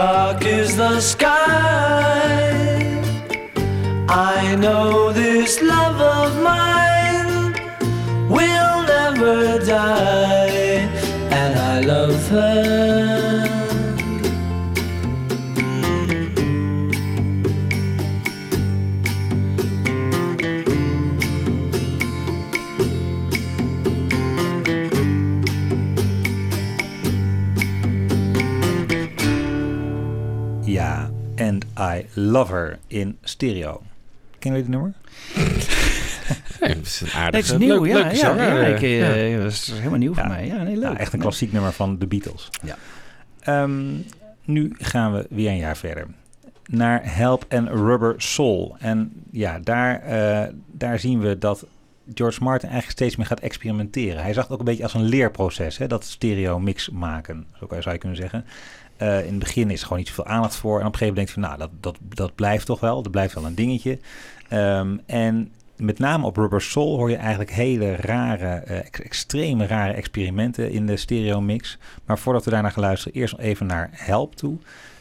dark is the sky. I know this love of mine will never die, and I love her. I Love Her in stereo. Kennen jullie dit nummer? [laughs] Nee, dat is een Nee, het nieuw, ja. leuke ja, ja, eh, ik, eh, ja. Dat is helemaal nieuw voor mij. Ja, nee, leuk. Ja, echt een klassiek nummer van de Beatles. Ja. Ehm, nu gaan we weer een jaar verder. Naar Help and Rubber Soul. En ja, daar, eh, daar zien we dat George Martin eigenlijk steeds meer gaat experimenteren. Hij zag het ook een beetje als een leerproces, hè, dat stereo mix maken, zo zou je kunnen zeggen. Eh, in het begin is er gewoon niet zoveel aandacht voor. En op een gegeven moment denk je van, nou, dat, dat, dat blijft toch wel. Dat blijft wel een dingetje. Ehm, en met name op Rubber Soul hoor je eigenlijk hele rare, ex- extreme rare experimenten in de stereo mix. Maar voordat we daarna gaan luisteren, eerst even naar Help toe.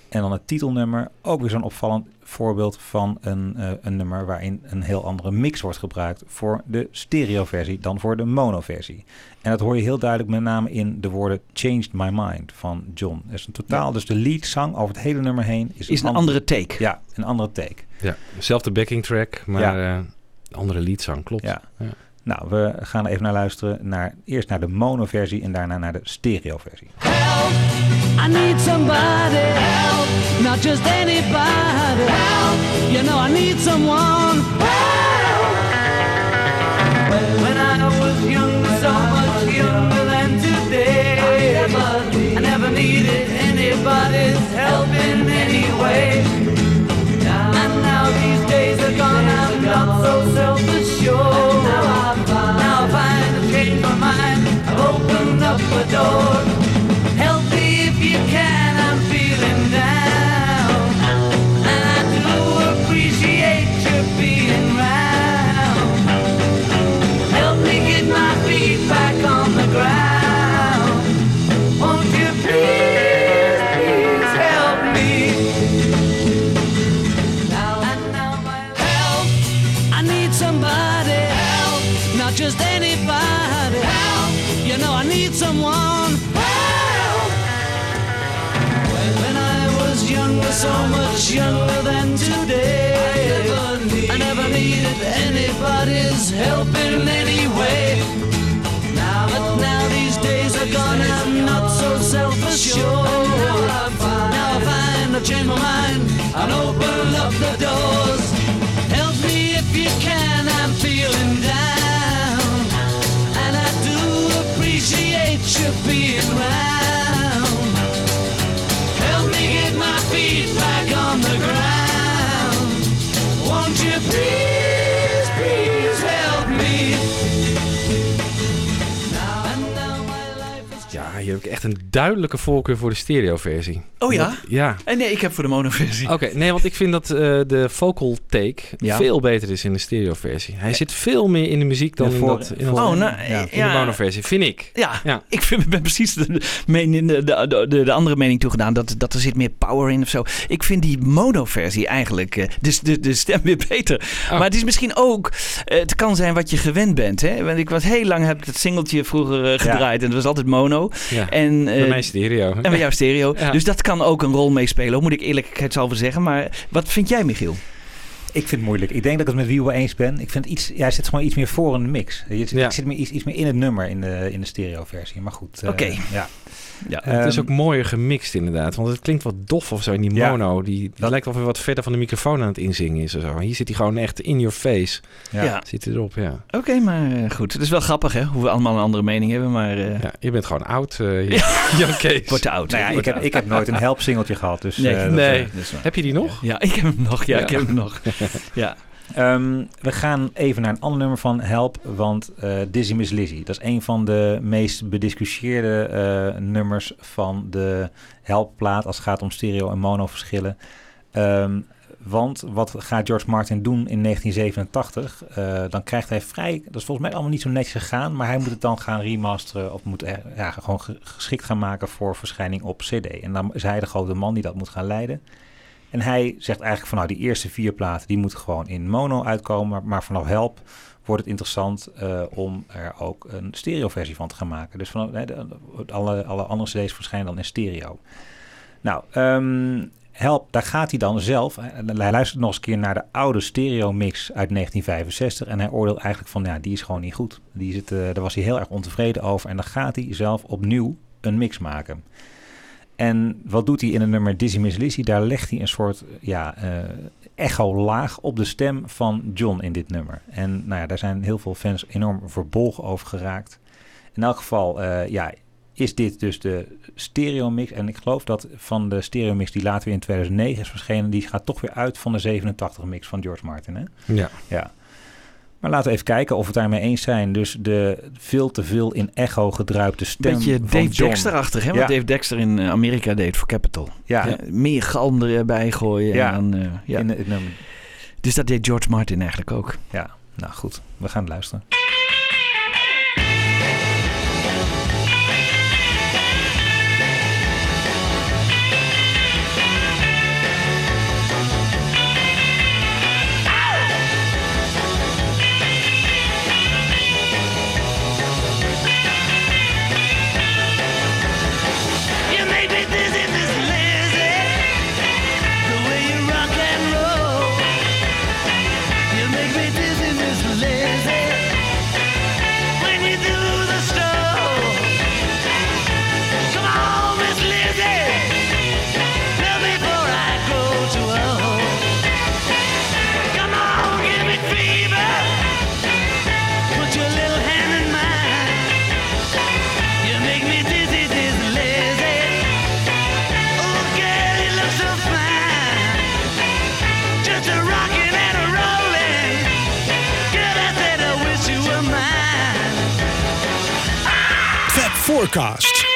En dan het titelnummer, ook weer zo'n opvallend voorbeeld van een, eh, een nummer waarin een heel andere mix wordt gebruikt voor de stereoversie dan voor de monoversie. En dat hoor je heel duidelijk met name in de woorden Changed My Mind van John. Dat is een totaal, dus de leadzang over het hele nummer heen is, Is een an- andere take. Ja, een andere take. Ja, dezelfde backing track, maar Ja. eh, andere liedzang, klopt. Ja. Ja. Nou, we gaan even naar luisteren. Naar, eerst naar de monoversie en daarna naar de stereoversie. I need somebody help, not just anybody help. You know I need someone help. When I was younger, so much younger than today, I never I never needed anybody's help in any way. And now these days are gone, I'm not so self-assured. Now I find, I've changed my mind. I've opened up a door. Help in any way. Now, but now these days are gone, I'm not so self-assured. Now now I find I've changed my mind and opened up the doors. Help me if you can, I'm feeling down. And I do appreciate you being round. Hier heb ik echt een duidelijke voorkeur voor de stereoversie. Oh ja? Ja. Eh, nee, ik heb voor de mono-versie. Oké, nee, want ik vind dat eh, de vocal take Ja. veel beter is in de stereo-versie. Hij zit veel meer in de muziek dan Ja, in, voor- dat, in, voor- Oh, nou, in de mono-versie, vind ik. Ja, Ja. ik vind, ben precies de, de, mening- de, de, de, de andere mening toegedaan. Dat, dat er zit meer power in of zo. Ik vind die mono-versie eigenlijk, eh, dus de, de stem weer beter. Oh. Maar het is misschien ook, eh, het kan zijn wat je gewend bent. Hè? Want ik was heel lang, heb ik dat singeltje vroeger eh, gedraaid. En het was altijd mono. Ja. En, eh, Bij mij stereo. en bij jou stereo. [laughs] Ja. Dus dat kan ook een rol meespelen, moet ik eerlijkheidshalve zeggen. Maar wat vind jij, Michiel? Ik vind het moeilijk. Ik denk dat ik het met Wiel wel eens ben. Ik vind iets, ja, hij zit gewoon iets meer voor in de mix. Je, Ja. Ik zit meer, iets, iets meer in het nummer in de, in de stereo-versie. Maar goed. eh, Oké. ja. Ja. het is Ehm, ook mooier gemixt inderdaad. Want het klinkt wat dof of zo in die Ja. mono. Die, die Dat- lijkt wel weer wat verder van de microfoon aan het inzingen is. Of zo. Hier zit hij gewoon echt in your face. ja. Ja. Zit hij erop, ja. Oké, maar eh, goed. Het is wel grappig, hè? Hoe we allemaal een andere mening hebben, maar... eh ja. Je bent gewoon oud, eh Jan Kees. Wordt te oud. Nou ja, ik heb, ik heb nooit een help-singeltje gehad. Dus, Nee, eh, nee. is. Heb je die nog? Ja, ik heb hem nog. Ja, Ja. ik heb hem nog. [laughs] Ja. Ehm, we gaan even naar een ander nummer van Help, want eh Dizzy Miss Lizzy. Dat is een van de meest bediscussieerde eh, nummers van de Help-plaat als het gaat om stereo- en mono-verschillen. Ehm, want wat gaat George Martin doen in 1987? Eh, dan krijgt hij vrij, dat is volgens mij allemaal niet zo netjes gegaan, maar hij moet het dan gaan remasteren of moet ja, gewoon ge- geschikt gaan maken voor verschijning op CD. En dan is hij de grote man die dat moet gaan leiden. En hij zegt eigenlijk van nou, die eerste vier platen die moeten gewoon in mono uitkomen. Maar, vanaf Help wordt het interessant eh, om er ook een stereoversie van te gaan maken. Dus van, de- alle, alle andere cd's verschijnen dan in stereo. Nou, ehm, Help, daar gaat hij dan zelf. Hij luistert nog eens een keer naar de oude stereo mix uit 1965. En hij oordeelt eigenlijk van, ja, die is gewoon niet goed. Die zit, eh, daar was hij heel erg ontevreden over. En dan gaat hij zelf opnieuw een mix maken. En wat doet hij in het nummer Dizzy Miss Lizzy? Daar legt hij een soort ja, eh, echo-laag op de stem van John in dit nummer. En nou ja, daar zijn heel veel fans enorm verbolgen over geraakt. In elk geval eh, ja, is dit dus de stereo mix. En ik geloof dat van de stereo mix die later weer in 2009 is verschenen... die gaat toch weer uit van de 87 mix van George Martin. Hè? Ja. Ja. Maar laten we even kijken of we het daarmee eens zijn. Dus de veel te veel in echo gedruipte stem Beetje van Dave. Dexter-achtig, hè? Ja. Wat Dave Dexter in eh, Amerika deed voor Capital. Ja, Ja, meer galm erbij gooien. Ja. En dan, eh, ja. in. Dus dat deed George Martin eigenlijk ook. Ja, nou goed. We gaan luisteren. Fab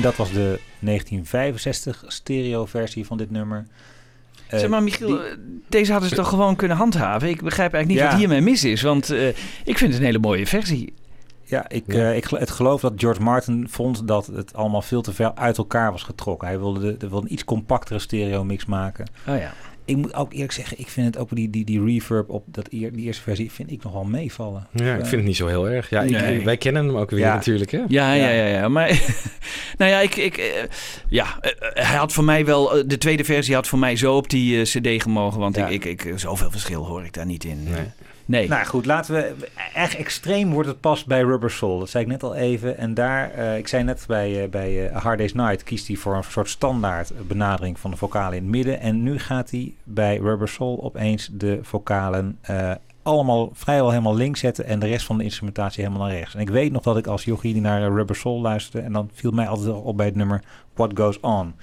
En dat was de 1965 stereo-versie van dit nummer. Eh, zeg maar, Michiel, die- eh, deze hadden ze toch gewoon kunnen handhaven? Ik begrijp eigenlijk niet Ja. wat hiermee mis is. Want eh, ik vind het een hele mooie versie. Ja, ik, Ja. eh, ik, het geloof dat George Martin vond dat het allemaal veel te ver uit elkaar was getrokken. Hij wilde, de, de- wilde een iets compactere stereo mix maken. Oh ja. Ik moet ook eerlijk zeggen, ik vind het ook die, die, die reverb op dat, eer- die eerste versie vind ik nog wel meevallen. Ja, ik vind het niet zo heel erg. Ja, ik- Nee. wij kennen hem ook weer Ja. natuurlijk, hè? Ja, ja, Ja. ja, ja. Maar [laughs] nou ja, ik, ik, eh, ja, eh, eh, hij had voor mij wel, eh, de tweede versie had voor mij zo op die eh, CD gemogen. Want Ja. ik, ik, ik, zoveel verschil hoor ik daar niet in. Nee. Nee. Nou goed, laten we. Echt extreem wordt het pas bij Rubber Soul. Dat zei ik net al even. En daar, eh, ik zei net bij, eh, bij eh, Hard Day's Night, kiest hij voor een soort standaard benadering van de vocalen in het midden. En nu gaat hij bij Rubber Soul opeens de vocalen allemaal vrijwel helemaal links zetten. En de rest van de instrumentatie helemaal naar rechts. En ik weet nog dat ik als jochie naar Rubber Soul luisterde. En dan viel mij altijd op bij het nummer What Goes On.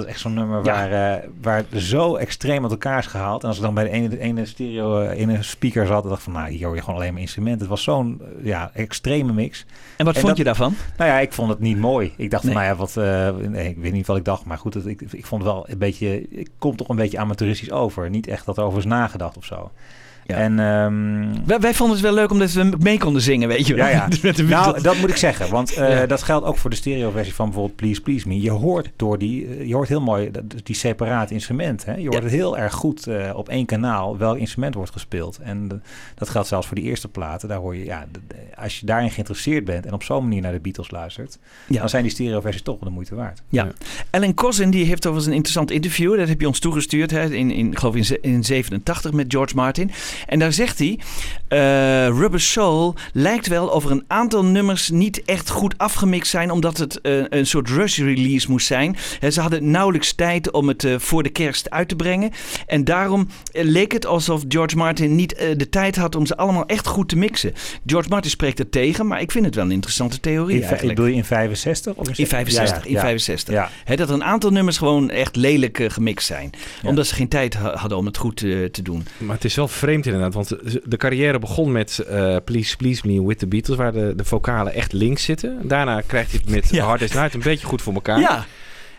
Dat is echt zo'n nummer Ja. waar, eh, waar zo extreem uit elkaar is gehaald. En als ik dan bij de ene, de ene stereo, eh, ene speaker zat, dacht ik van, nou, hier hoor je gewoon alleen maar instrumenten. Het was zo'n eh, ja, extreme mix. En wat En vond dat- je daarvan? Nou ja, ik vond het niet mooi. Ik dacht Nee. van, nou ja, wat, nee, ik weet niet wat ik dacht, maar goed, het, ik, ik vond het wel een beetje, ik kom toch een beetje amateuristisch over. Niet echt dat er over is nagedacht of zo. Ja. En ehm, Wij, wij vonden het wel leuk omdat we mee konden zingen, weet je wel. Ja, ja. [laughs] Nou, dat moet ik zeggen. Want eh, [laughs] dat geldt ook voor de stereoversie van bijvoorbeeld Please Please Me. Je hoort door die, eh, je hoort heel mooi die separate instrumenten. Hè? Je hoort het heel erg goed eh, op één kanaal welk instrument wordt gespeeld. En dat geldt zelfs voor die eerste platen. Daar hoor je, ja, als je daarin geïnteresseerd bent en op zo'n manier naar de Beatles luistert, Ja. dan zijn die stereoversies toch wel de moeite waard. Ja. Ellen Cousin die heeft overigens een interessant interview. Dat heb je ons toegestuurd. Hè, in, in, ik geloof in, ze- in 87 met George Martin. En daar zegt hij... eh, Rubber Soul lijkt wel of er een aantal nummers niet echt goed afgemixt zijn. Omdat het eh, een soort rush release moest zijn. Hè, ze hadden nauwelijks tijd om het eh, voor de kerst uit te brengen. En daarom leek het alsof George Martin niet eh, de tijd had om ze allemaal echt goed te mixen. George Martin spreekt er tegen. Maar ik vind het wel een interessante theorie In, eigenlijk. bedoel je in 65? Of In 65, Ja, ja, in ja. 65. Ja. Hè, dat er een aantal nummers gewoon echt lelijk gemixt zijn. Ja. Omdat ze geen tijd ha- hadden om het goed eh, te doen. Maar het is wel vreemd inderdaad, want de carrière begon met eh, Please Please Me with the Beatles, waar de, de vocalen echt links zitten. Daarna krijgt hij het met Ja. Hard Day's Night een beetje goed voor elkaar. Ja,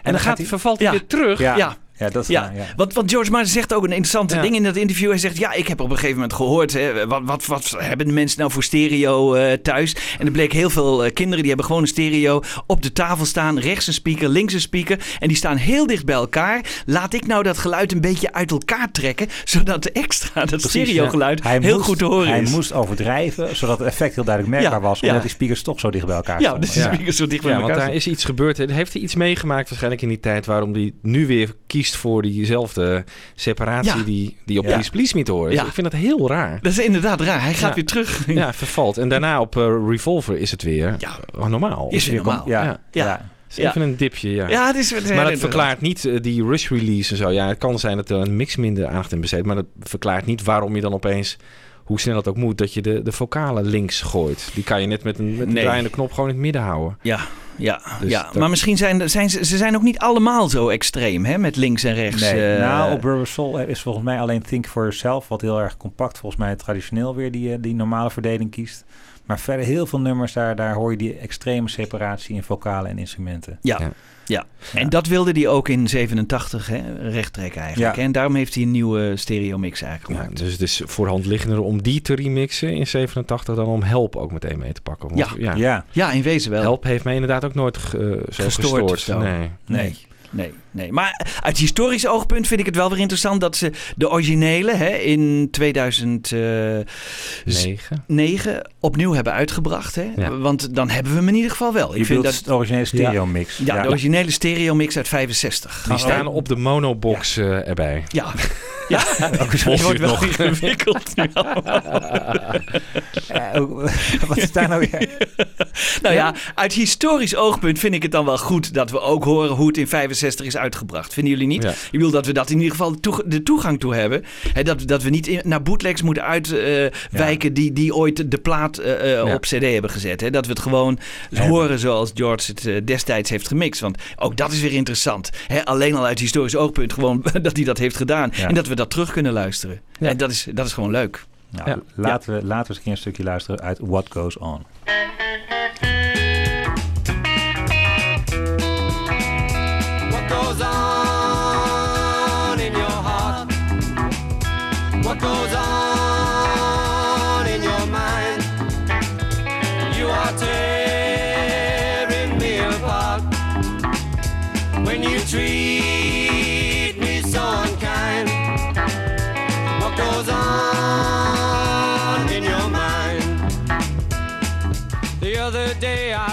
En dan, gaat hij, vervalt hij Ja. weer terug. Ja. Ja. Dat is Ja, waar, ja. Want, want George Martin zegt ook een interessante Ja. ding in dat interview. Hij zegt, ja, ik heb op een gegeven moment gehoord... Hè, wat, wat, wat hebben de mensen nou voor stereo eh, thuis? En er bleek heel veel eh, kinderen, die hebben gewoon een stereo op de tafel staan. Rechts een speaker, links een speaker. En die staan heel dicht bij elkaar. Laat ik nou dat geluid een beetje uit elkaar trekken... zodat de extra, dat Precies, stereogeluid, Hij heel moest- goed te horen Hij is. moest overdrijven, zodat het effect heel duidelijk merkbaar Ja, was. ja. Omdat die speakers toch zo dicht bij elkaar ja, dus de Ja. speakers zo dicht bij Ja, want elkaar daar is iets gebeurd. hè. Heeft hij iets meegemaakt waarschijnlijk in die tijd waarom hij nu weer kiest voor diezelfde separatie Ja. die, die op Ja. Please Please Me te horen is. Ja. Ik vind dat heel raar. Dat is inderdaad raar. Hij gaat Ja. weer terug. Ja, vervalt. En daarna op eh, Revolver is het weer Ja. oh, normaal. Is weer normaal. Ja, Ja. even een dipje, ja. Ja, het is, het is heel Maar dat verklaart niet eh, die rush release en zo. Ja, het kan zijn dat er een mix minder aandacht in besteedt. Maar dat verklaart niet waarom je dan opeens, hoe snel het ook moet, dat je de, de vocalen links gooit. Die kan je net met een, met een Nee. draaiende knop gewoon in het midden houden. Ja, ja, Dus ja. dat- maar misschien zijn, zijn ze, ze zijn ook niet allemaal zo extreem, hè? Met links en rechts. Nee, eh, nou, op Rubber Soul is volgens mij alleen Think For Yourself, wat heel erg compact, volgens mij traditioneel weer die, eh, die normale verdeling kiest. Maar verder heel veel nummers, daar, daar hoor je die extreme separatie in vocalen en instrumenten. ja. Ja. Ja. en dat wilde hij ook in 87 hè, recht trekken eigenlijk. Ja. En daarom heeft hij een nieuwe stereo mix eigenlijk Ja, gemaakt. dus het is voor de hand liggender om die te remixen in 87 dan om Help ook meteen mee te pakken. Want, Ja. ja. Ja, Ja, in wezen wel. Help heeft mij inderdaad ook nooit ge- zo Gestoord. Nee. Nee. Nee, nee. Maar uit historisch oogpunt vind ik het wel weer interessant dat ze de originele hè, in 2009 Negen. opnieuw hebben uitgebracht. Hè? Ja. Want dan hebben we hem in ieder geval wel. je Ik vind bedoelt dat de originele stereo mix. Ja, de originele stereo mix uit 65. Die staan op de monobox eh, erbij. Ja. Ja, [laughs] het wordt wel [laughs] ingewikkeld nu [laughs] wat is daar nou weer? Nou ja, uit historisch oogpunt vind ik het dan wel goed dat we ook horen hoe het in 65 is uitgebracht. Vinden jullie niet? Ja. Ik wil dat we dat in ieder geval toeg- de toegang toe hebben. Hè, dat, dat we niet in- naar bootlegs moeten uitwijken die, die ooit de plaat eh, eh, Ja. op cd hebben gezet. Hè. Dat we het gewoon horen zoals George het eh, destijds heeft gemixt. Want ook dat is weer interessant. Hè, alleen al uit historisch oogpunt gewoon dat hij dat heeft gedaan. Ja. En dat we dat terug kunnen luisteren. Ja. En dat is, dat is gewoon leuk. Nou, Ja. laten, we, laten we eens een keer een stukje luisteren uit What Goes On.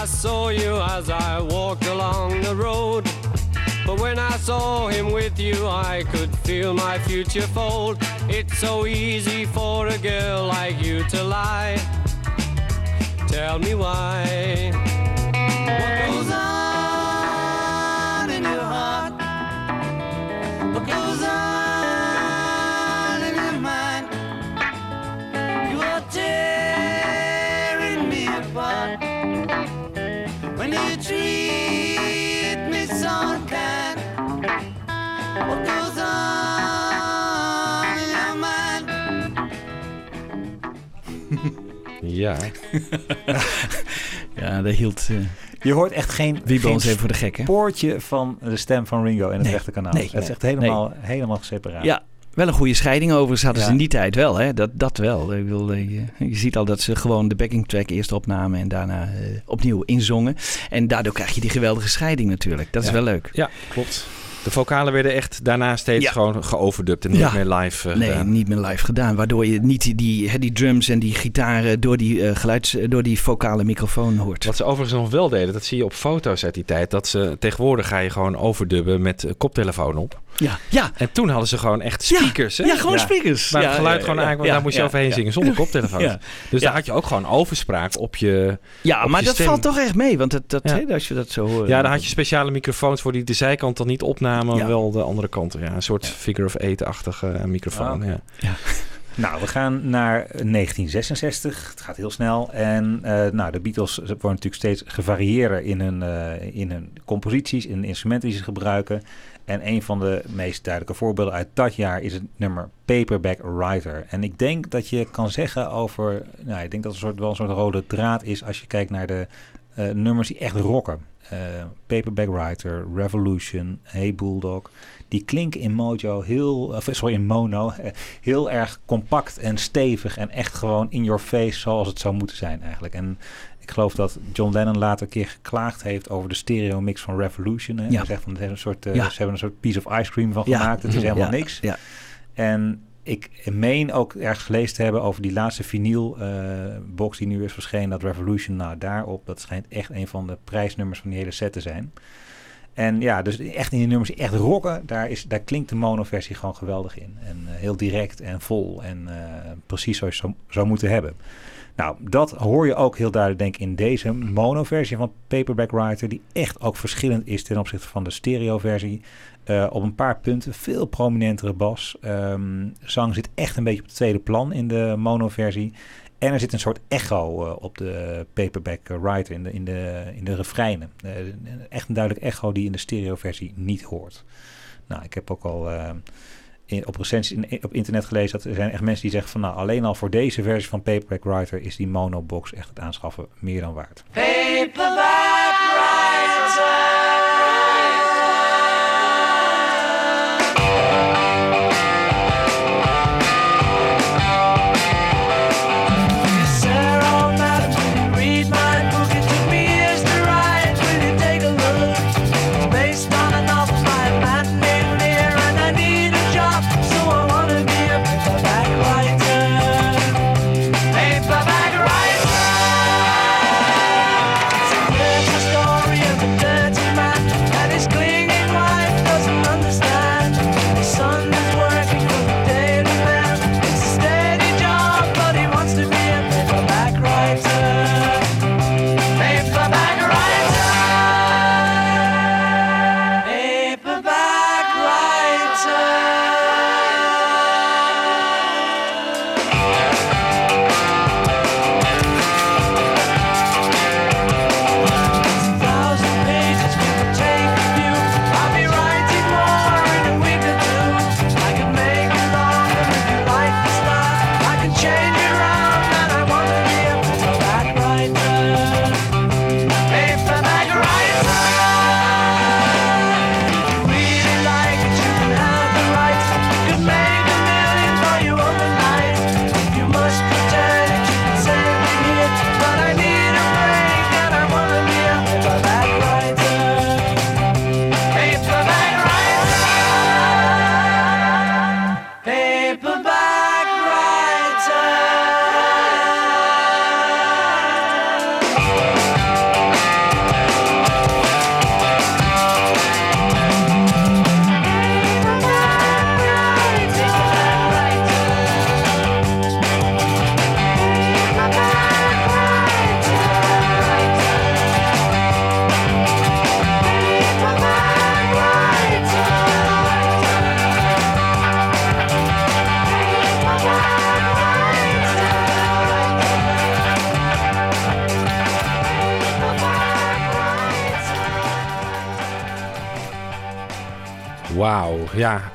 Saw you as I walked along the road. But when I saw him with you, I could feel my future fold. It's so easy for a girl like you to lie. Tell me why. What goes on in your heart? What goes on treat me so unkind. What goes on in your mind? Ja. Ja, dat hield uh, Je hoort echt geen, Wiebe geen ons even voor de gek, hè? spoortje van de stem van Ringo in het Nee, rechterkanaal. nee, het is echt helemaal, helemaal separaat. Ja, wel een goede scheiding overigens hadden ze in die tijd wel. Hè? Dat, dat wel. Ik wil, eh, je, je ziet al dat ze gewoon de backing track eerst opnamen en daarna eh, opnieuw inzongen. En daardoor krijg je die geweldige scheiding natuurlijk. Dat is Ja. wel leuk. ja, klopt. De vocalen werden echt daarna steeds Ja. gewoon geoverdubt en niet Ja. meer live eh, Nee, gedaan. niet meer live gedaan. Waardoor je niet die- die, drums en die gitaren door die, geluids, door die vocale microfoon hoort. Wat ze overigens nog wel deden, dat zie je op foto's uit die tijd. Dat ze tegenwoordig ga je gewoon overdubben met eh, koptelefoon op. Ja, ja. En toen hadden ze gewoon echt Ja. speakers. hè? Ja, gewoon Ja. speakers. Waar ja, het geluid ja, gewoon ja, ja, daar moest je ja, overheen ja. zingen zonder koptelefoon. [laughs] Ja. Dus Ja. daar had je ook gewoon overspraak op je... Ja, op maar je dat stem. valt toch echt mee. Want dat, dat, Ja. als je dat zo hoort. Ja, daar had je speciale microfoons voor die de zijkant dan niet opnamen, Ja. wel de andere kant. Ja, een soort figure of eight-achtige eh, microfoon. Ah, ja. [laughs] Nou, we gaan naar 1966. Het gaat heel snel. En eh, nou, de Beatles worden natuurlijk steeds gevarieerder in hun, eh, in hun composities, in de instrumenten die ze gebruiken. En een van de meest duidelijke voorbeelden uit dat jaar is het nummer Paperback Writer. En ik denk dat je kan zeggen over, nou, ik denk dat het een soort, wel een soort rode draad is als je kijkt naar de eh, nummers die echt rocken. Eh, Paperback Writer, Revolution, Hey Bulldog. Die klinken in Mojo heel, of sorry, in Mono, eh, heel erg compact en stevig en echt gewoon in your face zoals het zou moeten zijn eigenlijk. En ik geloof dat John Lennon later een keer geklaagd heeft over de stereo mix van Revolution. Hè. Ja. Hij zegt van het heeft een soort, eh, Ja. ze hebben een soort piece of ice cream van Ja. gemaakt. Het is [laughs] helemaal Ja. niks. Ja. En ik meen ook ergens gelezen te hebben over die laatste vinyl eh, die nu is verschenen. Dat Revolution, nou daarop, dat schijnt echt een van de prijsnummers van die hele set te zijn. En ja, dus echt in die nummers echt rocken, daar, is, daar klinkt de mono-versie gewoon geweldig in. En eh, heel direct en vol en eh, precies zoals je zou moeten hebben. Nou, dat hoor je ook heel duidelijk denk ik in deze mono-versie van Paperback Writer, die echt ook verschillend is ten opzichte van de stereo-versie. Eh, op een paar punten veel prominentere bas. Ehm, zang zit echt een beetje op het tweede plan in de mono-versie. En er zit een soort echo eh, op de paperback writer in de, in de, in de refreinen. Eh, echt een duidelijk echo die in de stereo-versie niet hoort. Nou, ik heb ook al in, op recensies in- op internet gelezen dat er zijn echt mensen die zeggen van nou alleen al voor deze versie van paperback writer is die mono-box echt het aanschaffen meer dan waard. Paperback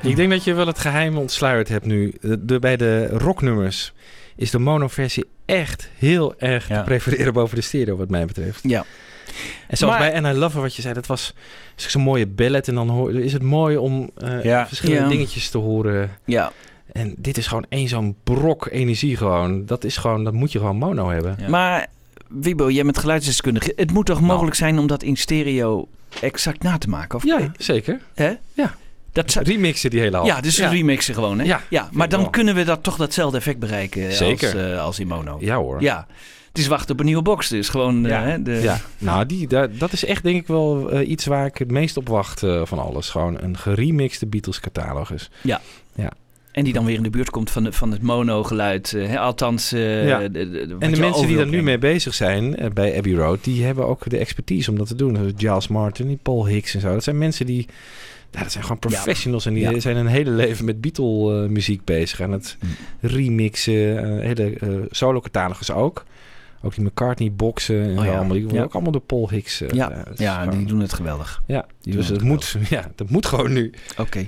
Ik denk dat je wel het geheim ontsluierd hebt nu. De, de- bij de rocknummers is de mono-versie echt heel erg Ja. te prefereren boven de stereo, wat mij betreft. Ja. En Maar- bij And I Love Her, wat je zei, dat was zo'n mooie ballad. En dan hoor, is het mooi om eh, Ja. verschillende Ja. dingetjes te horen. Ja. En dit is gewoon één zo'n brok energie gewoon. Dat is gewoon, dat moet je gewoon mono hebben. Maar Wibo, jij bent geluidsdeskundige. Het moet toch mogelijk zijn om dat in stereo exact na te maken? Of, Ja, zeker. Hè? Ja. Dat zou- Remixen die hele hal. ja, dus remixen gewoon, hè? Ja, ja maar dan wel. kunnen we dat toch datzelfde effect bereiken Zeker. als, eh, als in mono. Ja hoor. Ja. Het is wachten op een nieuwe box dus. Gewoon, eh, Ja. hè, de, Ja, nou, die, daar- dat is echt denk ik wel eh, iets waar ik het meest op wacht eh, van alles. Gewoon een geremixte Beatles catalogus. En die dan weer in de buurt komt van, de, van het mono-geluid. eh, hè, althans, eh, Ja. de- de- de- wat En de mensen die daar nu mee bezig zijn eh, bij Abbey Road, die hebben ook de expertise om dat te doen. Zoals Giles Martin, die Paul Hicks en zo. Dat zijn mensen die, ja, dat zijn gewoon professionals en die Ja. zijn een hele leven met Beatle eh, muziek bezig. En het remixen, eh, hele eh, solo catalogus ook. Ook die McCartney boxen en Oh ja. allemaal. Die worden Ja. ook allemaal door Paul Hicks. Ja, ja gewoon- die doen het geweldig. ja, die dus het het moet, [laughs] ja, dat moet gewoon nu. Oké.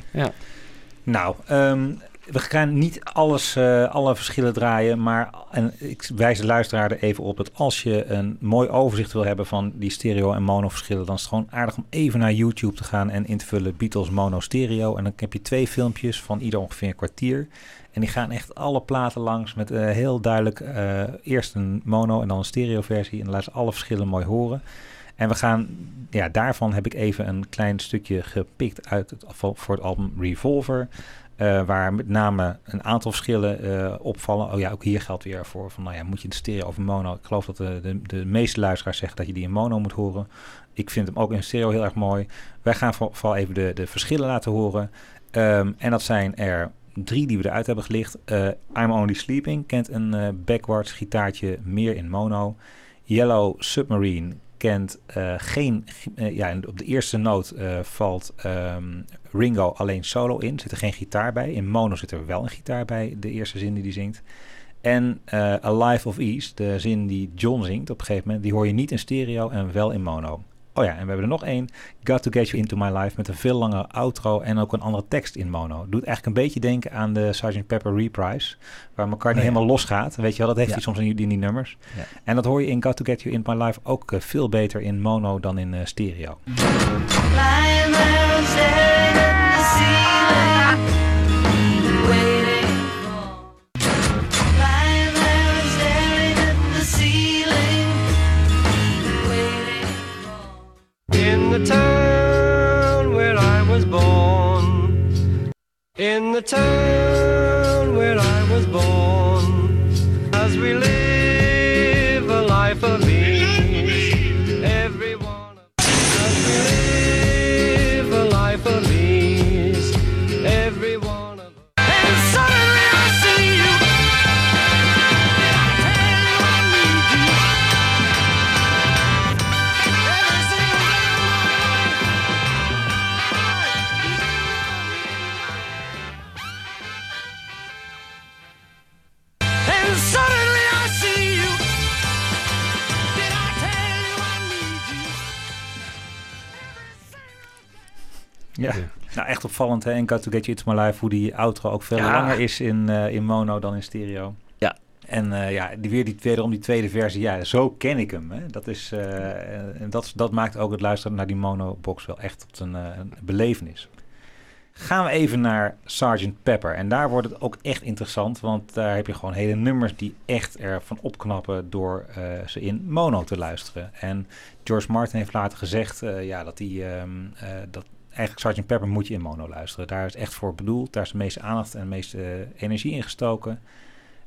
Nou, ehm, we gaan niet alles, eh, alle verschillen draaien, maar en ik wijs de luisteraar er even op dat als je een mooi overzicht wil hebben van die stereo en mono verschillen, dan is het gewoon aardig om even naar YouTube te gaan en in te vullen Beatles mono stereo. En dan heb je twee filmpjes van ieder ongeveer een kwartier. En die gaan echt alle platen langs met eh, heel duidelijk eh, eerst een mono en dan een stereo versie. En laten ze alle verschillen mooi horen. En we gaan, ja, daarvan heb ik even een klein stukje gepikt uit het, voor het album Revolver. Eh, waar met name een aantal verschillen eh, opvallen. Oh ja, ook hier geldt weer voor van, nou ja, moet je de stereo of mono? Ik geloof dat de, de, de meeste luisteraars zeggen dat je die in mono moet horen. Ik vind hem ook in stereo heel erg mooi. Wij gaan voor- vooral even de, de verschillen laten horen. Ehm, en dat zijn er drie die we eruit hebben gelicht. Eh, I'm Only Sleeping kent een backwards gitaartje meer in mono. Yellow Submarine kent geen... ja, op de eerste noot valt ehm, Ringo alleen solo in. Zit er geen gitaar bij. In mono zit er wel een gitaar bij, de eerste zin die hij zingt. En eh A Life of Ease, de zin die John zingt op een gegeven moment... die hoor je niet in stereo en wel in mono. Oh ja, en we hebben er nog één. Got to Get You Into My Life met een veel langere outro en ook een andere tekst in mono. Doet eigenlijk een beetje denken aan de Sgt. Pepper reprise, waar McCartney Oh ja. helemaal losgaat. Weet je wel, dat heeft Ja. hij soms in, die- in die nummers. Ja. En dat hoor je in Got to Get You Into My Life ook eh, veel beter in mono dan in eh, stereo. The town where I was born. In the town Ja. Nou, echt opvallend hè, in Got to Get You Into My Life, hoe die outro ook veel Ja. langer is in, eh, in mono dan in stereo. Ja. En eh, ja, die, weer die, wederom die tweede versie, ja, zo ken ik hem. Hè. Dat, is, eh, en dat, dat maakt ook het luisteren naar die mono-box wel echt tot een, eh, een belevenis. Gaan we even naar Sgt. Pepper. En daar wordt het ook echt interessant, want daar heb je gewoon hele nummers die echt ervan opknappen door eh, ze in mono te luisteren. En George Martin heeft later gezegd eh, ja, dat hij ehm, eh, dat eigenlijk Sgt. Pepper moet je in mono luisteren. Daar is echt voor bedoeld. Daar is de meeste aandacht en de meeste energie in gestoken.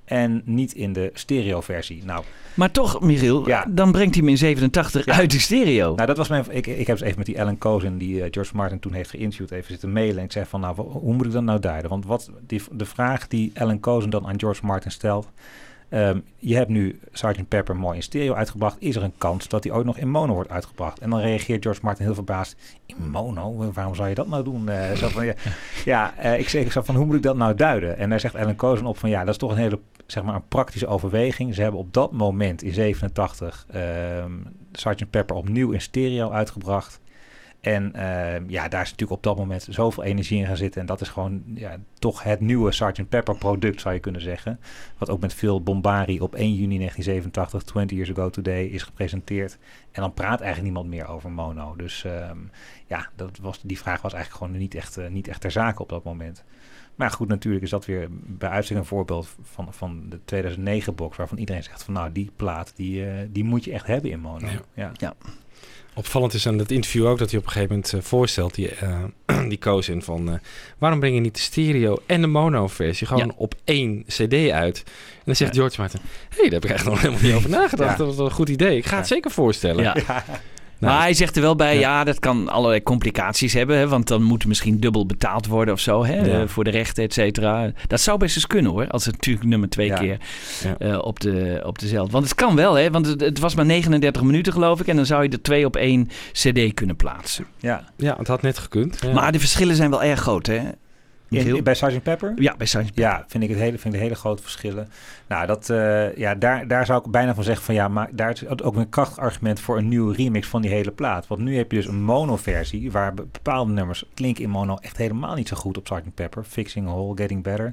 En niet in de stereo-versie. Nou, Maar toch, Michiel, Ja. dan brengt hij hem in 87 Ja. uit de stereo. nou, dat was mijn. Ik, ik heb eens even met die Alan Cozen, die eh, George Martin toen heeft geïnterviewd, even zitten mailen. En ik zei van, nou, hoe moet ik dat nou duiden? Want wat die, de vraag die Alan Cozen dan aan George Martin stelt. Ehm, je hebt nu Sgt. Pepper mooi in stereo uitgebracht. Is er een kans dat hij ook nog in mono wordt uitgebracht? En dan reageert George Martin heel verbaasd. In mono? Waarom zou je dat nou doen? Eh, zo van, ja, [laughs] ja eh, ik zeg ik zo van, hoe moet ik dat nou duiden? En daar zegt Alan Cozen op van, ja, dat is toch een hele zeg maar een praktische overweging. Ze hebben op dat moment in 87 ehm Sgt. Pepper opnieuw in stereo uitgebracht. En eh, ja, daar is natuurlijk op dat moment zoveel energie in gaan zitten. En dat is gewoon ja, toch het nieuwe Sgt. Pepper product, zou je kunnen zeggen. Wat ook met veel bombari op 1 juni 1987, 20 years ago today, is gepresenteerd. En dan praat eigenlijk niemand meer over mono. Dus ehm, ja, dat was, die vraag was eigenlijk gewoon niet echt, eh, niet echt ter zake op dat moment. Maar goed, natuurlijk is dat weer bij uitstek een voorbeeld van, van de 2009-box... waarvan iedereen zegt van nou, die plaat, die, eh, die moet je echt hebben in mono. Ja. Ja. Opvallend is aan het interview ook dat hij op een gegeven moment eh, voorstelt, die, eh, [clears throat] die koos in van... eh, waarom breng je niet de stereo en de mono-versie gewoon Ja. op één cd uit? En dan zegt Ja. George Martin, hé, hey, daar heb ik eigenlijk nog helemaal niet over [laughs] nagedacht. Ja. Dat was wel een goed idee. Ik ga het zeker voorstellen. [laughs] Nou, maar hij zegt er wel bij, ja. ja, dat kan allerlei complicaties hebben. Hè, want dan moet er misschien dubbel betaald worden of zo. Hè, Ja. eh, voor de rechten, et cetera. Dat zou best eens kunnen hoor. Als het natuurlijk nummer twee Ja. keer Ja. eh, op, de, op dezelfde. Want het kan wel, hè. Want het, het was maar 39 minuten geloof ik. En dan zou je er twee op één cd kunnen plaatsen. ja. Ja, het had net gekund. Ja. Maar de verschillen zijn wel erg groot, hè. In, bij Sgt. Pepper? ja, bij Science Ja, vind ik het hele, vind ik de hele grote verschillen. Nou, dat, eh, ja, daar, daar zou ik bijna van zeggen van ja, maar daar is ook een krachtig argument voor een nieuwe remix van die hele plaat. Want nu heb je dus een mono-versie waar be- bepaalde nummers klinken in mono echt helemaal niet zo goed op Sgt. Pepper. Fixing a Hole, Getting Better.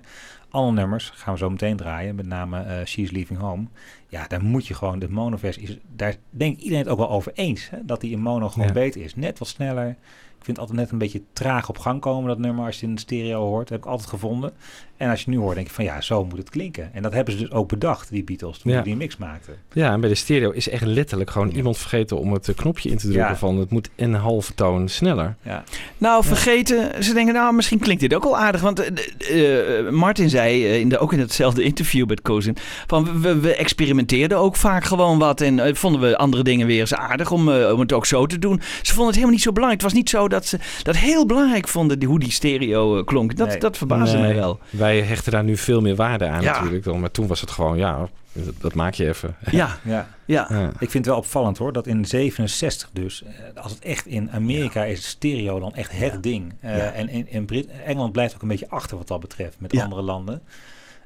Alle nummers gaan we zo meteen draaien, met name eh, She's Leaving Home. Ja, daar moet je gewoon, de mono-versie daar denk ik iedereen het ook wel over eens, hè, dat die in mono gewoon Ja. beter is. Net wat sneller. Ik vind het altijd net een beetje traag op gang komen, dat nummer, als je in de stereo hoort. Dat heb ik altijd gevonden. En als je nu hoort, denk je van ja, zo moet het klinken. En dat hebben ze dus ook bedacht, die Beatles, toen Ja. die mix maakten. Ja, en bij de stereo is echt letterlijk gewoon iemand vergeten om het eh, knopje in te drukken Ja. van het moet een halve toon sneller. Ja, Nou, vergeten. Ze denken, nou, misschien klinkt dit ook wel aardig. Want eh, eh, Martin zei, eh, in de, ook in hetzelfde interview met Kozin... van we, we experimenteerden ook vaak gewoon wat... en vonden we andere dingen weer eens aardig om, om het ook zo te doen. Ze vonden het helemaal niet zo belangrijk. Het was niet zo dat ze dat heel belangrijk vonden... die- hoe die stereo klonk. Dat, Nee. dat verbaasde Nee, mij wel. Wij hechten daar nu veel meer waarde aan Ja. natuurlijk. Dan, maar toen was het gewoon, ja, dat, dat maak je even. Ja, ja. ja. Ja. Ik vind het wel opvallend hoor, dat in 67 dus, eh, als het echt in Amerika is, stereo dan echt het ding. Eh, Ja. En in, in Brit Engeland blijft ook een beetje achter wat dat betreft met Ja. andere landen.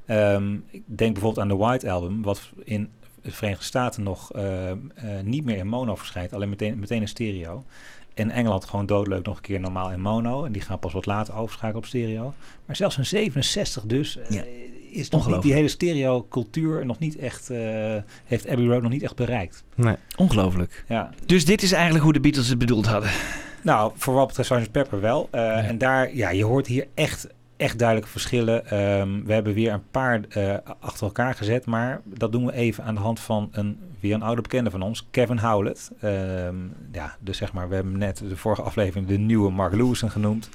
Ehm, ik denk bijvoorbeeld aan de White Album, wat in de Verenigde Staten nog eh, eh, niet meer in mono verschijnt, alleen meteen, meteen in stereo. In Engeland gewoon doodleuk nog een keer normaal in mono. En die gaan pas wat later overschakelen op stereo. Maar zelfs in 67 dus eh, Ja. is nog niet, die hele stereo cultuur nog niet echt, eh, heeft Abbey Road nog niet echt bereikt. Nee. Ongelooflijk. Ja. Dus dit is eigenlijk hoe de Beatles het bedoeld hadden. Nou, voor wat betreft Sgt. Pepper wel. Eh, En daar, ja, je hoort hier echt, echt duidelijke verschillen. Ehm, we hebben weer een paar eh, achter elkaar gezet, maar dat doen we even aan de hand van een, weer een oude bekende van ons, Kevin Howlett. Ehm, ja, dus zeg maar, we hebben net de vorige aflevering de nieuwe Mark Lewison genoemd.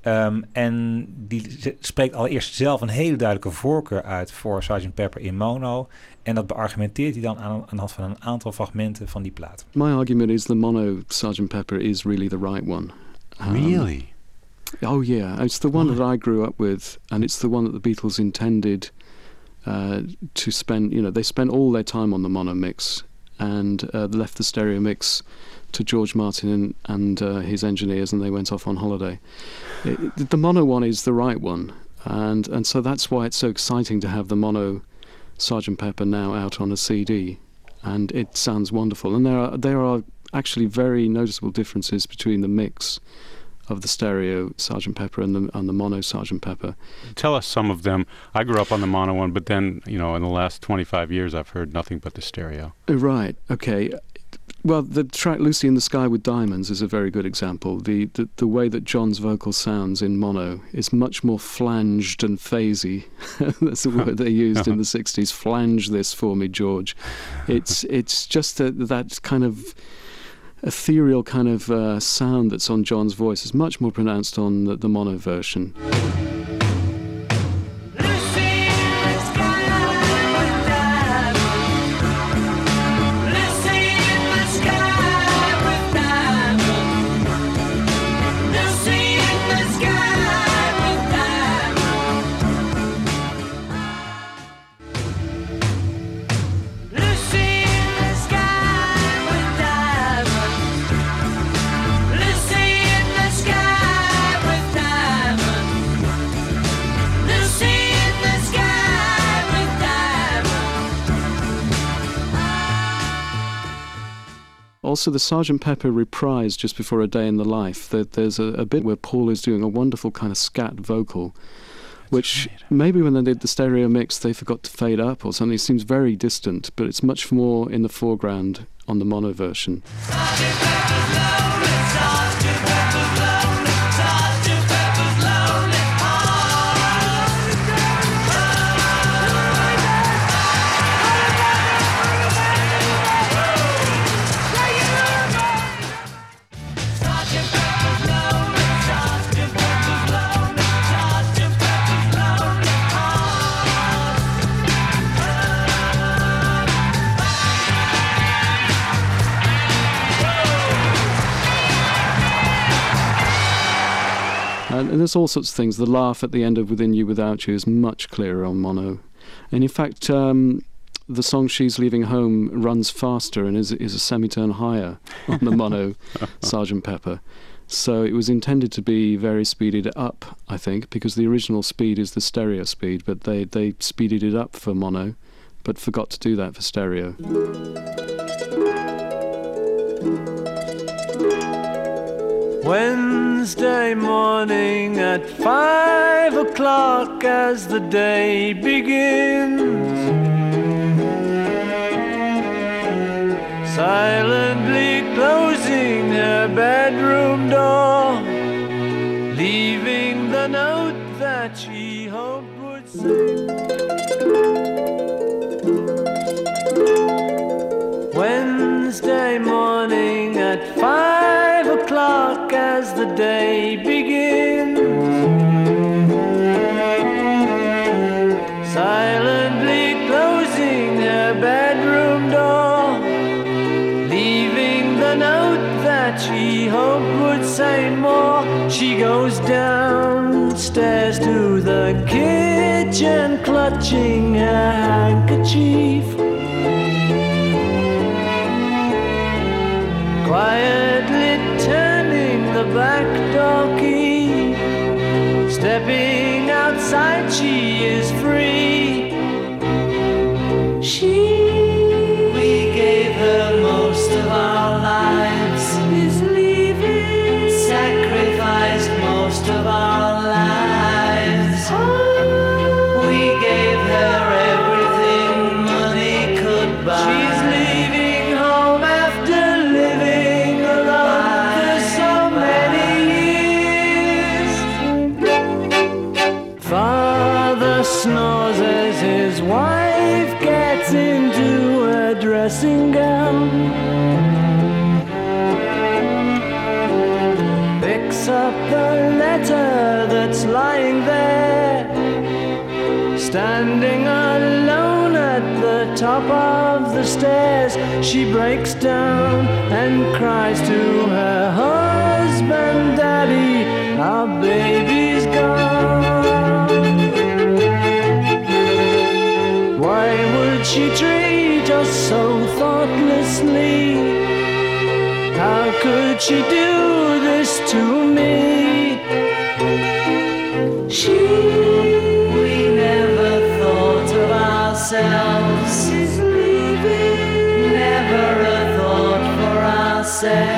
Ehm, en die spreekt allereerst zelf een hele duidelijke voorkeur uit voor Sgt. Pepper in mono. En dat beargumenteert hij dan aan, aan de hand van een aantal fragmenten van die plaat. My argument is the mono Sgt. Pepper is really the right one. Um, Really? Oh yeah, it's the one that I grew up with, and it's the one that the Beatles intended uh, to spend. You know, they spent all their time on the mono mix and uh, left the stereo mix to George Martin and, and uh, his engineers, and they went off on holiday. It- the mono one is the right one, and and so that's why it's so exciting to have the mono Sergeant Pepper now out on a CD, and it sounds wonderful. And there are there are actually very noticeable differences between the mix of the stereo Sergeant Pepper and the and the mono Sergeant Pepper. Tell us some of them. I grew up on the mono one, but then, you know, in the last 25 years, I've heard nothing but the stereo. Uh, Right. Okay. Well, the track "Lucy in the Sky with Diamonds" is a very good example. The, the the way that John's vocal sounds in mono is much more flanged and phasey. [laughs] That's the word they used in [laughs] the '60s. Flange this for me, George. It's it's just a, that kind of ethereal kind of uh, sound that's on John's voice is much more pronounced on the, the mono version. Also, the Sergeant Pepper reprise just before A Day in the Life. There, there's a, a bit where Paul is doing a wonderful kind of scat vocal, which maybe when they did the stereo mix they forgot to fade up or something. It seems very distant, but it's much more in the foreground on the mono version. And, there's all sorts of things. The laugh at the end of Within You Without You is much clearer on mono. And in fact, um, the song She's Leaving Home runs faster and is, is a semitone higher [laughs] on the mono [laughs] Sergeant Pepper. So it was intended to be very speeded up, I think, because the original speed is the stereo speed, but they, they speeded it up for mono, but forgot to do that for stereo. Wednesday morning at five o'clock as the day begins. Silently closing her bedroom door, leaving the note that she hoped would say. Wednesday morning at five o'clock as the day begins. Silently closing her bedroom door, leaving the note that she hoped would say more. She goes downstairs to the kitchen, clutching her top of the stairs, she breaks down and cries to say.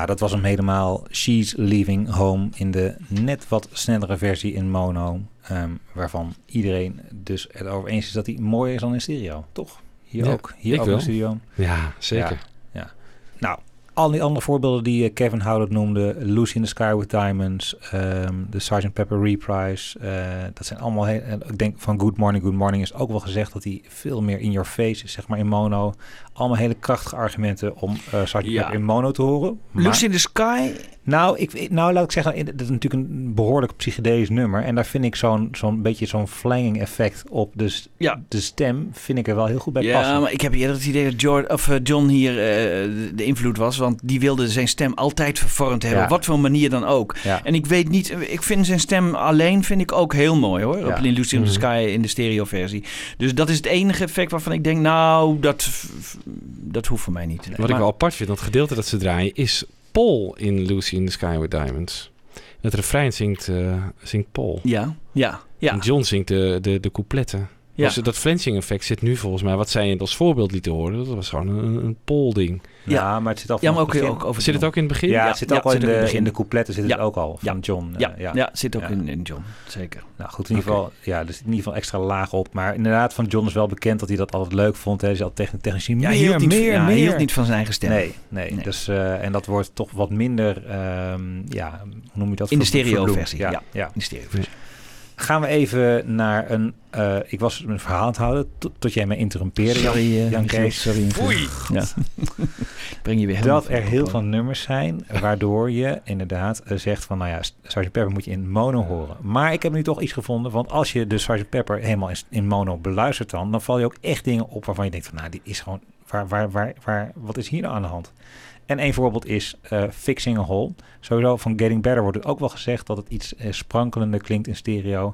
Ja, dat was hem helemaal. She's Leaving Home in de net wat snellere versie in mono. ehm, waarvan iedereen dus het over eens is dat hij mooier is dan in stereo. Toch? Hier Ja, ook. Hier ook wel. in de studio. Ja, zeker. Al die andere voorbeelden die eh, Kevin Howlett noemde. Lucy in the Sky with Diamonds. ehm, de Sgt. Pepper Reprise. eh, dat zijn allemaal... Heel, ik denk van Good Morning, Good Morning is ook wel gezegd... dat hij veel meer in your face is, zeg maar in mono. Allemaal hele krachtige argumenten om eh Sgt. Ja. Pepper in mono te horen. Maar- Lucy in the Sky. Nou, ik, nou, laat ik zeggen, dat is natuurlijk een behoorlijk psychedelisch nummer. En daar vind ik zo'n zo'n beetje zo'n flanging effect op de, Ja. de stem, vind ik er wel heel goed bij Ja, passen. maar ik heb eerder het idee dat George, of, eh, John hier eh, de, invloed was. Want die wilde zijn stem altijd vervormd hebben. Ja. Op wat voor manier dan ook. Ja. En ik weet niet, ik vind zijn stem alleen vind ik ook heel mooi hoor. Op Ja. in Lucy in the Mhm. Sky in de stereo versie. Dus dat is het enige effect waarvan ik denk, nou, dat, dat hoeft voor mij niet. Wat Maar- ik wel apart vind, dat gedeelte dat ze draaien, is Paul in Lucy in the Sky with Diamonds. Het refrein zingt, eh, zingt Paul. Ja, ja, ja. En John zingt de, de, de coupletten. Ja. Dus dat flensing effect zit nu volgens mij, wat zij als voorbeeld lieten horen, dat was gewoon een, een Paul-ding. Ja, maar het zit al Ja, maar ook, het ook over Zit het ook in het begin? Ja, Ja, het zit ja, ook al zit in de, het in begin. de coupletten zit Ja. het ook al van Ja. John. eh, Ja, ja. ja. zit ook Ja. In, in John, zeker. Nou goed, in ieder geval, ja, er zit in ieder geval extra laag op. Maar inderdaad, van John is wel bekend dat hij dat altijd leuk vond. Hè. Hij is tegen technici, Ja, meer, hij hield niet, meer, ja, hij meer. hield niet van zijn eigen stem. Nee, nee. Nee. Dus, eh, en dat wordt toch wat minder, ehm, ja, hoe noem je dat? In de Ver- stereo verbloemd. versie, Ja, ja. ja. In de stereo versie. Gaan we even naar een, eh, ik was mijn verhaal aan het houden tot, tot jij mij interrumpeerde. Sorry, eh, Jan Michiel, Kees. sorry. [laughs] Ja. Breng je weer helemaal Dat er heel veel nummers zijn waardoor je inderdaad eh, zegt van, nou ja, Sgt. Pepper moet je in mono horen. Maar ik heb nu toch iets gevonden, want als je de Sgt. Pepper helemaal in, in mono beluistert dan, dan val je ook echt dingen op waarvan je denkt van, nou, die is gewoon, waar, waar, waar, waar, wat is hier nou aan de hand? En één voorbeeld is eh, Fixing a Hole. Sowieso van Getting Better wordt het ook wel gezegd dat het iets eh, sprankelender klinkt in stereo.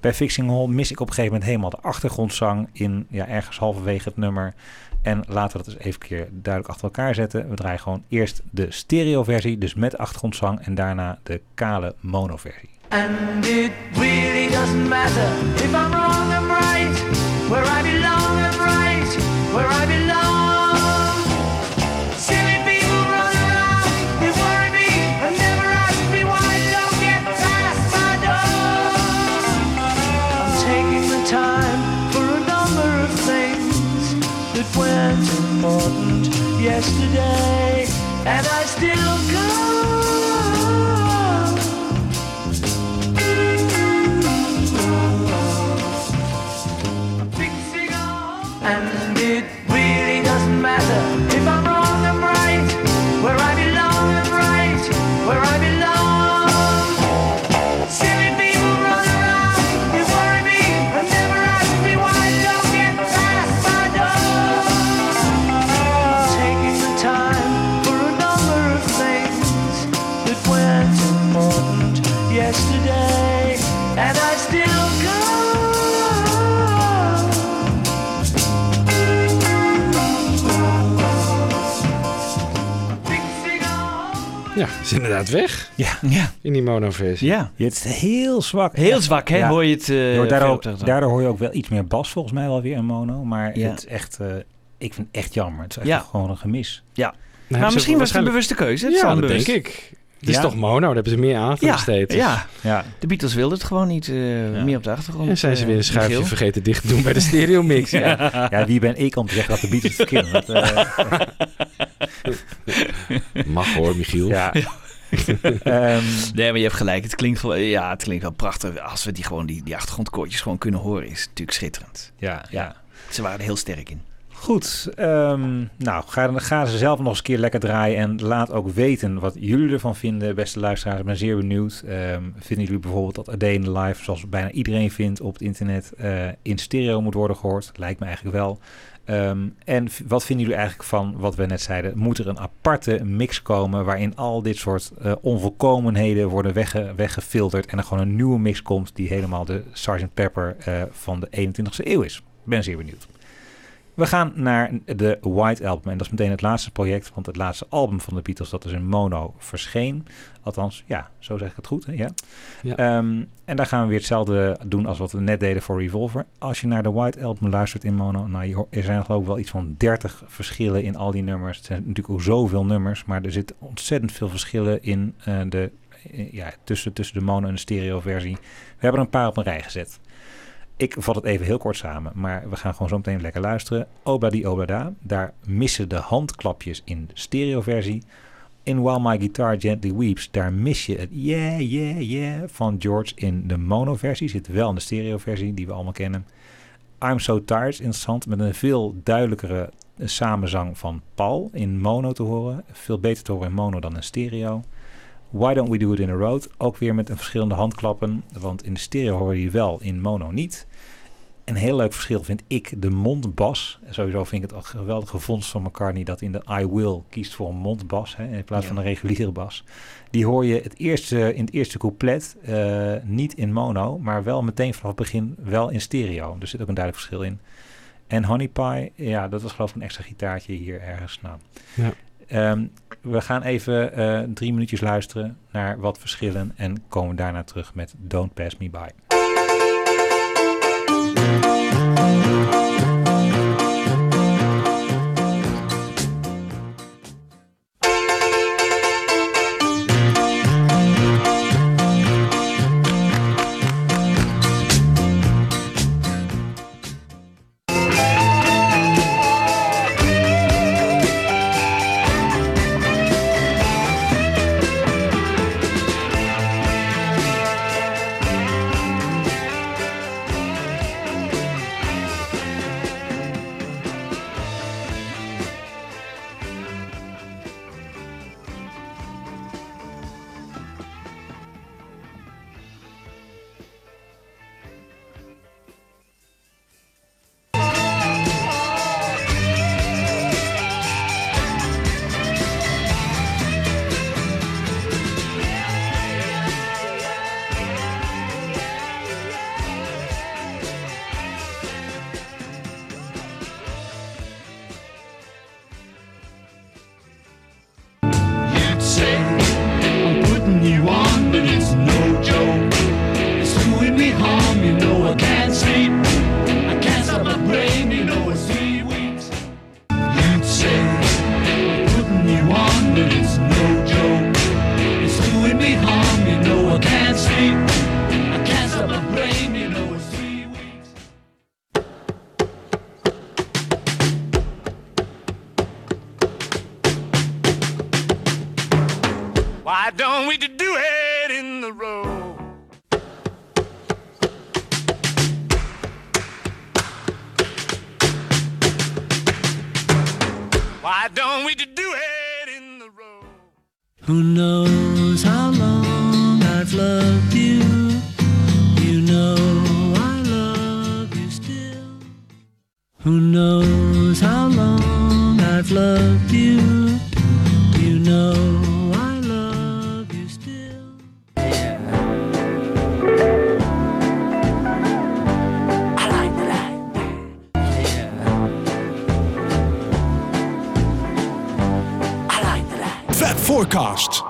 Bij Fixing a Hole mis ik op een gegeven moment helemaal de achtergrondzang in ja, ergens halverwege het nummer. En laten we dat eens even keer duidelijk achter elkaar zetten. We draaien gewoon eerst de stereo-versie, dus met achtergrondzang, en daarna de kale mono-versie. And it really doesn't matter if I'm wrong, I'm right. Where I belong, I'm right. Where I belong. Yesterday, and I weg. Ja. Ja. In die mono-versie. Ja. Het is heel zwak. Heel zwak, hè? Ja. Hoor je het... eh, hoort daardoor, hoor je ook wel iets meer bas volgens mij wel weer in mono. Maar Ja. het is echt, eh, ik vind het echt jammer. Het is echt Ja. gewoon een gemis. Ja. hebben Maar misschien was het een bewuste keuze. Het Ja, is dat denk ik. Het is Ja. toch mono, daar hebben ze meer aandacht aan Ja, besteed. dus- ja. Ja. De Beatles wilden het gewoon niet eh, meer op de achtergrond. En zijn ze weer een schuifje vergeten dicht te doen bij de stereo mix. [laughs] Ja. ja, wie ben ik om te zeggen dat de Beatles verkeerd eh, [laughs] Mag hoor, Michiel. ja. [laughs] [laughs] Ehm, Nee, maar je hebt gelijk. Het klinkt, gewoon- ja, het klinkt wel prachtig. Als we die, gewoon, die, die achtergrondkoortjes gewoon kunnen horen, is het natuurlijk schitterend. ja, ja. Ze waren er heel sterk in. Goed, ehm, nou ga, ga ze zelf nog eens een keer lekker draaien en laat ook weten wat jullie ervan vinden, beste luisteraars. Ik ben zeer benieuwd. Ehm, vinden jullie bijvoorbeeld dat A Day in the Life, zoals bijna iedereen vindt op het internet, eh, in stereo moet worden gehoord? Lijkt me eigenlijk wel. Ehm, en wat vinden jullie eigenlijk van wat we net zeiden? Moet er een aparte mix komen waarin al dit soort eh, onvolkomenheden worden wegge- weggefilterd en er gewoon een nieuwe mix komt die helemaal de Sgt. Pepper eh, van de 21ste eeuw is? Ben zeer benieuwd. We gaan naar de White Album. En dat is meteen het laatste project. Want het laatste album van de Beatles, dat is in mono, verscheen. Althans, ja, zo zeg ik het goed. Hè? Ja. Ja. Ehm, en daar gaan we weer hetzelfde doen als wat we net deden voor Revolver. Als je naar de White Album luistert in mono, nou, er zijn geloof ik wel iets van 30 verschillen in al die nummers. Het zijn natuurlijk ook zoveel nummers, maar er zitten ontzettend veel verschillen in eh, de, eh, ja, tussen, tussen de mono en de stereo versie. We hebben er een paar op een rij gezet. Ik vat het even heel kort samen, maar we gaan gewoon zo meteen lekker luisteren. Obladi Oblada, daar missen de handklapjes in de stereoversie. In While My Guitar Gently Weeps, daar mis je het yeah, yeah, yeah van George in de mono-versie. Zit wel in de stereo-versie, die we allemaal kennen. I'm So Tired interessant, met een veel duidelijkere samenzang van Paul in mono te horen. Veel beter te horen in mono dan in stereo. Why Don't We Do It In A Road, ook weer met een verschillende handklappen. Want in de stereo hoor je die wel, in mono niet. Een heel leuk verschil vind ik de mondbas. Sowieso vind ik het een geweldige vondst van McCartney dat in de I Will kiest voor een mondbas hè, in plaats Ja. van een reguliere bas. Die hoor je het eerste, in het eerste couplet eh, niet in mono, maar wel meteen vanaf het begin wel in stereo. Er zit ook een duidelijk verschil in. En Honey Pie, ja, dat was geloof ik een extra gitaartje hier ergens. Nou, Ja. Ehm, we gaan even eh, drie minuutjes luisteren naar wat verschillen en komen daarna terug met Don't Pass Me By. Knows how long I've loved you? You know I love you still. I like that. Forecast.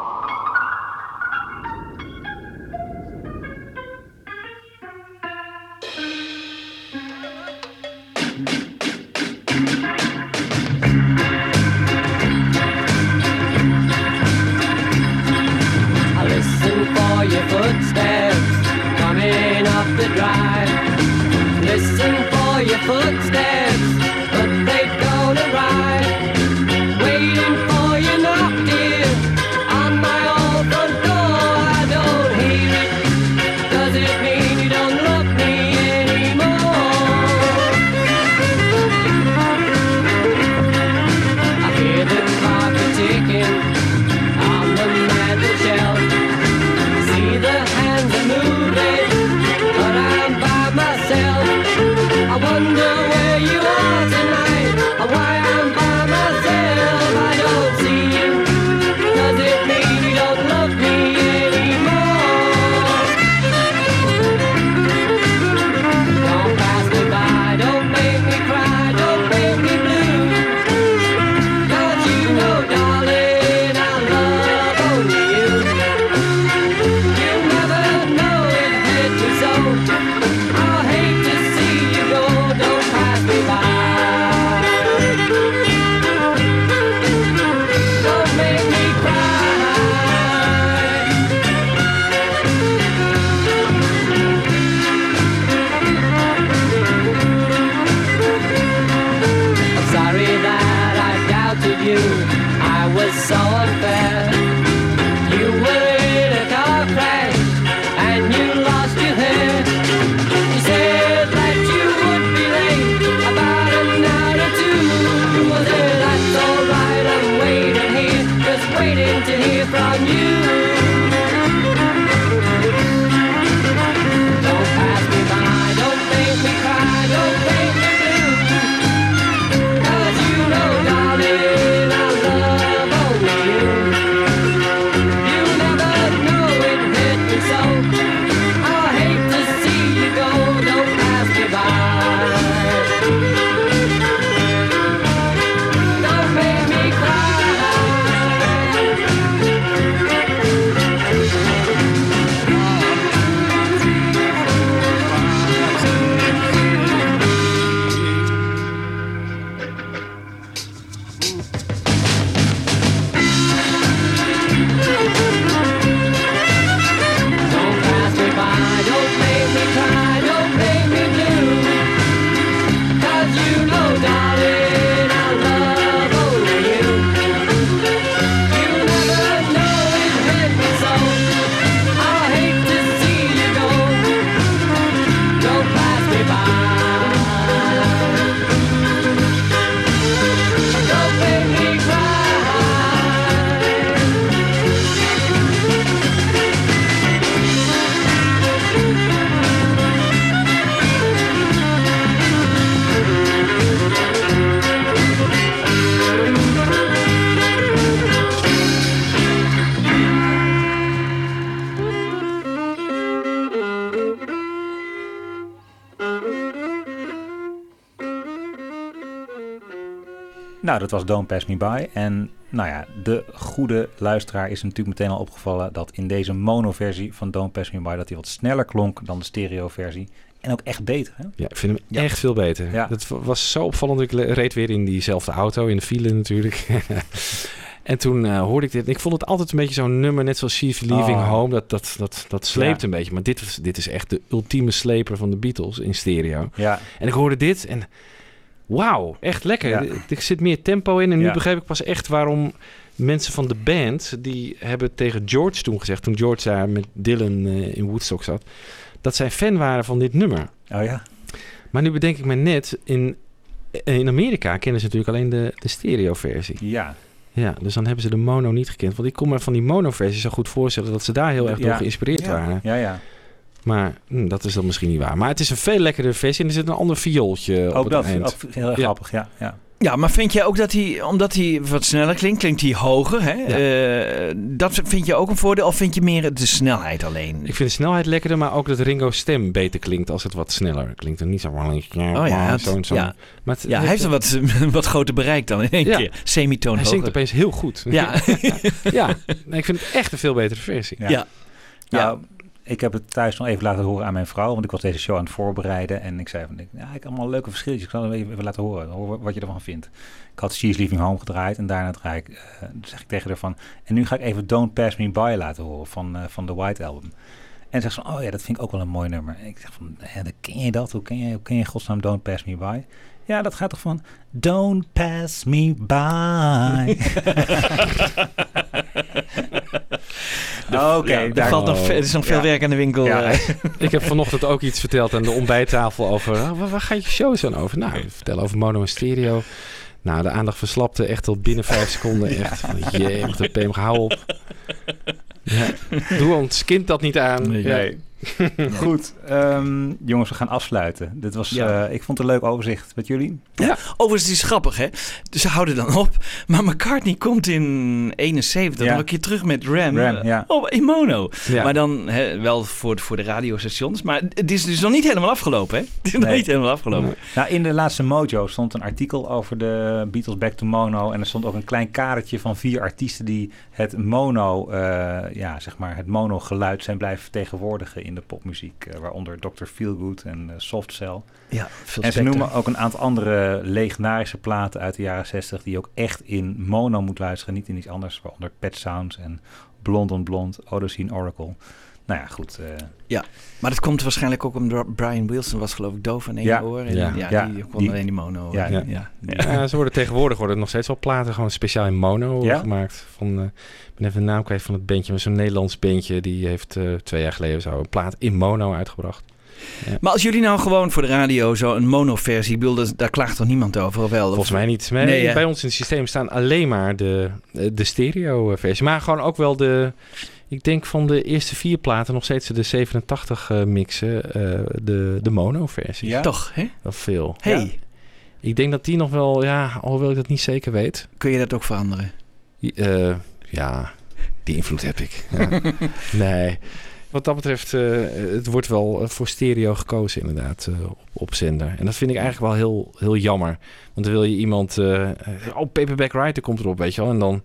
Nou, dat was Don't Pass Me By. En nou ja, de goede luisteraar is natuurlijk meteen al opgevallen dat in deze mono-versie van Don't Pass Me By dat hij wat sneller klonk dan de stereo-versie. En ook echt beter. Hè? Ja, ik vind hem Ja. echt veel beter. Ja. Dat wa- was zo opvallend. Ik reed weer in diezelfde auto, in de file natuurlijk. [laughs] en toen eh, hoorde ik dit. Ik vond het altijd een beetje zo'n nummer, net zoals She's Leaving Oh. Home. Dat, dat, dat, dat sleept Ja. een beetje. Maar dit, dit is echt de ultieme sleper van de Beatles in stereo. Ja, En ik hoorde dit en wauw, echt lekker. Ja. Er- zit meer tempo in. En nu Ja. begreep ik pas echt waarom mensen van de band... die hebben tegen George toen gezegd... toen George daar met Dylan eh, in Woodstock zat... dat zij fan waren van dit nummer. oh ja. Maar nu bedenk ik me net, in, in Amerika kennen ze natuurlijk alleen de, de stereo-versie. Ja, Ja, dus dan hebben ze de mono niet gekend. Want ik kon me van die mono-versie zo goed voorstellen dat ze daar heel erg Ja. door geïnspireerd waren. ja, ja. Maar hm, dat is dan misschien niet waar. Maar het is een veel lekkere versie en er zit een ander viooltje op Ook het dat eind. ook heel erg Ja. grappig. Ja, ja. Ja, maar vind jij ook dat hij, omdat hij wat sneller klinkt, klinkt hij hoger? Hè? Eh, dat vind je ook een voordeel of vind je meer de snelheid alleen? Ik vind de snelheid lekkerder, maar ook dat Ringo's stem beter klinkt als het wat sneller klinkt. En niet zo... Oh ja, het- zo'n- ja. Maar het- Ja, hij heeft een wat, [laughs] wat groter bereik dan in één Ja. keer. Semitoon Hij hoger. zingt opeens heel goed. Ja. [laughs] ja, nee, ik vind het echt een veel betere versie. Ja. Ja. Nou, ik heb het thuis nog even laten horen aan mijn vrouw, want ik was deze show aan het voorbereiden. En ik zei van, ik- ja, ik heb allemaal leuke verschilletjes. Ik zal het even, even laten horen, hoor wat je ervan vindt. Ik had She's Leaving Home gedraaid en daarna draai ik, eh, zeg ik tegen haar van... En nu ga ik even Don't Pass Me By laten horen van, eh, van de White Album. En ze zegt van, oh ja, dat vind ik ook wel een mooi nummer. En ik zeg van, hè, ken je dat? Hoe ken je, hoe ken je godsnaam Don't Pass Me By? Ja, dat gaat toch van Don't Pass Me By. [laughs] [laughs] Oké, er, daar- valt nog, er is nog veel Ja. werk aan de winkel. Ja. eh. [laughs] Ik heb vanochtend ook iets verteld aan de ontbijttafel over... ah, waar, waar gaat je show zo over? Nou, vertel over mono en stereo. Nou, de aandacht verslapte echt al binnen vijf seconden. Echt van, jee, wat een PM, hou op. [laughs] Ja. Doe ons kind dat niet aan. Nee. Ja. Nee. [laughs] Goed, ehm, jongens, we gaan afsluiten. Dit was, Ja. eh, ik vond het een leuk overzicht met jullie. Overigens, het is grappig, hè? Dus ze houden dan op. Maar McCartney komt in 71 Ja. nog een keer terug met Ram. Ram, eh, ja. Oh, in mono. Ja. Maar dan hè, wel voor, voor de radiostations. Maar het is dus nog niet helemaal afgelopen, hè? [laughs] Het is nog Nee. niet helemaal afgelopen. Nou, in de laatste Mojo stond een artikel over de Beatles Back to Mono. En er stond ook een klein kadertje van vier artiesten die het mono, eh, ja, zeg maar, het mono geluid zijn blijven vertegenwoordigen in de popmuziek. eh, waaronder Dr. Feelgood en eh, Soft Cell. Ja, veel En ze noemen ook een aantal andere legendarische platen uit de jaren 60 die je ook echt in mono moet luisteren, niet in iets anders. Waaronder Pet Sounds en Blond on Blond, Odyssey Oracle. Nou ja, goed. eh, Maar dat komt waarschijnlijk ook omdat Brian Wilson was geloof ik doof aan één Ja. oor. En Ja. ja, Ja. die kon Die- alleen die mono. Ja. Ja. ja. Ja, ze worden tegenwoordig worden nog steeds wel platen gewoon speciaal in mono Ja? gemaakt. Van, eh, ik ben even de naam kwijt van het bandje, maar zo'n Nederlands bandje die heeft eh, twee jaar geleden zo een plaat in mono uitgebracht. Maar als jullie nou gewoon voor de radio zo een mono-versie, ik bedoel, dat- daar klaagt toch niemand over, of wel? Volgens mij niet. Nee, hè? bij ons in het systeem staan alleen maar de, de stereo versie, maar gewoon ook wel de. Ik denk van de eerste vier platen nog steeds de 87 eh, mixen, eh, de, de mono versie. Ja? Toch, hè? Wel veel. Hey, Ja. Ik denk dat die nog wel, ja, alhoewel ik dat niet zeker weet. kun je dat ook veranderen? Eh, ja, die invloed heb ik. Ja. [laughs] nee. Wat dat betreft, eh, het wordt wel voor stereo gekozen inderdaad eh, op, op zender. En dat vind ik eigenlijk wel heel, heel jammer. Want dan wil je iemand... oh, Paperback Writer komt erop, weet je wel. En dan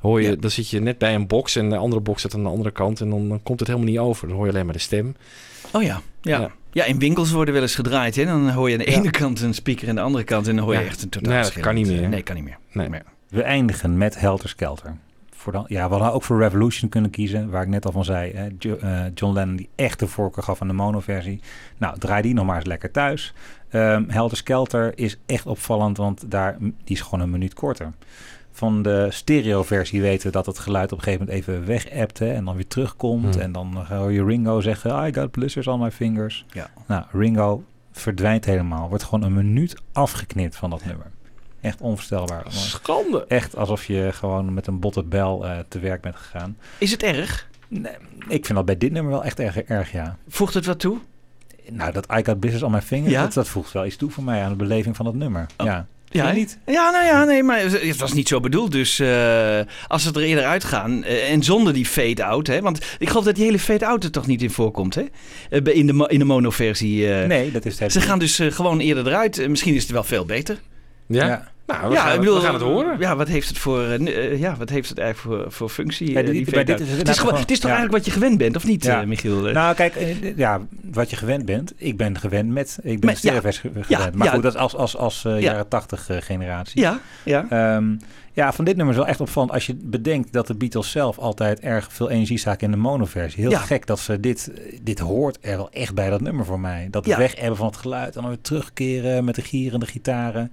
hoor je, Ja. dan zit je net bij een box en de andere box zit aan de andere kant. En dan, dan komt het helemaal niet over. Dan hoor je alleen maar de stem. Oh ja. Ja. Ja. ja. in winkels worden wel eens gedraaid. Hè? Dan hoor je aan de Ja. ene kant een speaker en aan de andere kant. En dan hoor je Ja. echt een totaal Nee, dat kan niet meer. Nee, kan niet meer. Nee. Maar- We eindigen met Helter Skelter. Voor dan, ja, we hadden ook voor Revolution kunnen kiezen, waar ik net al van zei. Hè, Jo- eh, John Lennon die echt de voorkeur gaf aan de mono-versie. Nou, draai die nog maar eens lekker thuis. Ehm Helter Skelter is echt opvallend, want daar, die is gewoon een minuut korter. Van de stereo-versie weten we dat het geluid op een gegeven moment even weg en dan weer terugkomt. Hmm. En dan hoor je Ringo zeggen, I got blisters on my fingers. Ja. Nou, Ringo verdwijnt helemaal. Wordt gewoon een minuut afgeknipt van dat nummer. Echt onvoorstelbaar. Schande! Echt alsof je gewoon met een botte bel eh, te werk bent gegaan. Is het erg? Nee, ik vind dat bij dit nummer wel echt erg, erg ja. Voegt het wat toe? Nou, dat I Got Business on My Finger, Ja? dat, dat voegt wel iets toe voor mij aan de beleving van dat nummer. Oh. Ja. Ja, niet? Ja, nou ja, nee, maar het was niet zo bedoeld. Dus eh, als ze er eerder uitgaan eh, en zonder die fade-out, hè, want ik geloof dat die hele fade-out er toch niet in voorkomt, hè? Eh, in de, in de mono-versie. eh. Nee, dat is het. Ze gaan dus gewoon eerder eruit. Misschien is het wel veel beter. Ja? Ja. Nou, we, ja, gaan, ik bedoel, we gaan het horen. Ja, wat heeft het voor, eh, eh, ja, wat heeft het eigenlijk voor, voor functie? Ja, eh, die- bij dit is het het, is inderdaad gewoon, gewoon- het is toch ja. eigenlijk wat je gewend bent, of niet, Ja. Michiel? Nou, kijk, ja, wat je gewend bent. Ik ben gewend met. Ik ben stereoversie gewend. Ja, maar ja. goed, dat is als, als, als eh, Ja. jaren tachtig eh, generatie. ja, ja. Ehm, ja, van dit nummer is wel echt opvallend als je bedenkt dat de Beatles zelf altijd erg veel energie staken in de monoversie. Heel Ja. gek dat ze dit, dit hoort er wel echt bij dat nummer voor mij. Dat Ja. weg hebben van het geluid en dan weer terugkeren met de gierende gitaren.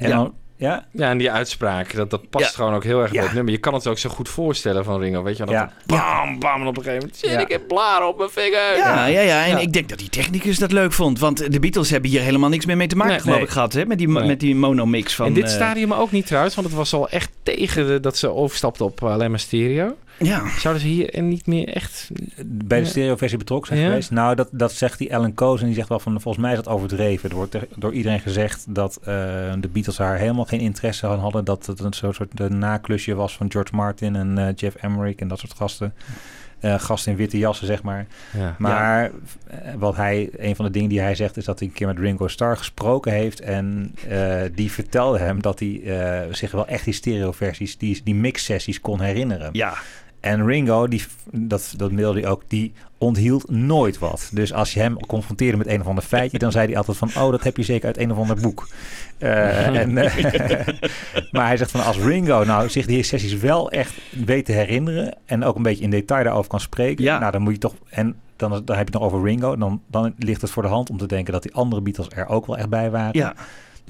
En Ja. dan, ja, Ja, en die uitspraak, dat, dat past Ja. gewoon ook heel erg bij het nummer. Je kan het ook zo goed voorstellen van Ringo, weet je wel. Dat Ja. het bam, bam, en op een gegeven moment zit Ja. ik heb blaar op mijn vinger. Ja, ja, ja. En Ja. ik denk dat die technicus dat leuk vond. Want de Beatles hebben hier helemaal niks meer mee te maken, Nee. geloof Nee. ik, gehad. Hè? Met die, Nee. met die monomix van... in dit eh, stadium ook niet trouwens, want het was al echt tegen de- dat ze overstapten op eh, alleen maar stereo. Ja. Zouden ze hier en niet meer echt... bij de Ja. stereoversie betrokken zijn Ja. geweest. Nou, dat, dat zegt die Alan Cozen. Die zegt wel van, volgens mij is dat overdreven. Er wordt er- door iedereen gezegd dat eh, de Beatles daar helemaal geen interesse aan hadden. Dat het een soort, soort een naklusje was van George Martin en eh, Jeff Emerick en dat soort gasten. Eh, gasten in witte jassen, zeg maar. Ja. Maar eh, wat hij, een van de dingen die hij zegt, is dat hij een keer met Ringo Starr gesproken heeft. En eh, die vertelde hem dat hij eh, zich wel echt die stereoversies, die, die mix-sessies kon herinneren. Ja. En Ringo, die, dat, dat mailde hij ook, die onthield nooit wat. Dus als je hem confronteerde met een of ander feitje, dan zei hij altijd van, oh, dat heb je zeker uit een of ander boek. Eh, en, eh, [laughs] maar hij zegt van, als Ringo nou zich die sessies wel echt weet te herinneren en ook een beetje in detail daarover kan spreken, Ja. nou dan moet je toch, en dan, dan heb je het nog over Ringo, dan, dan ligt het voor de hand om te denken dat die andere Beatles er ook wel echt bij waren. ja.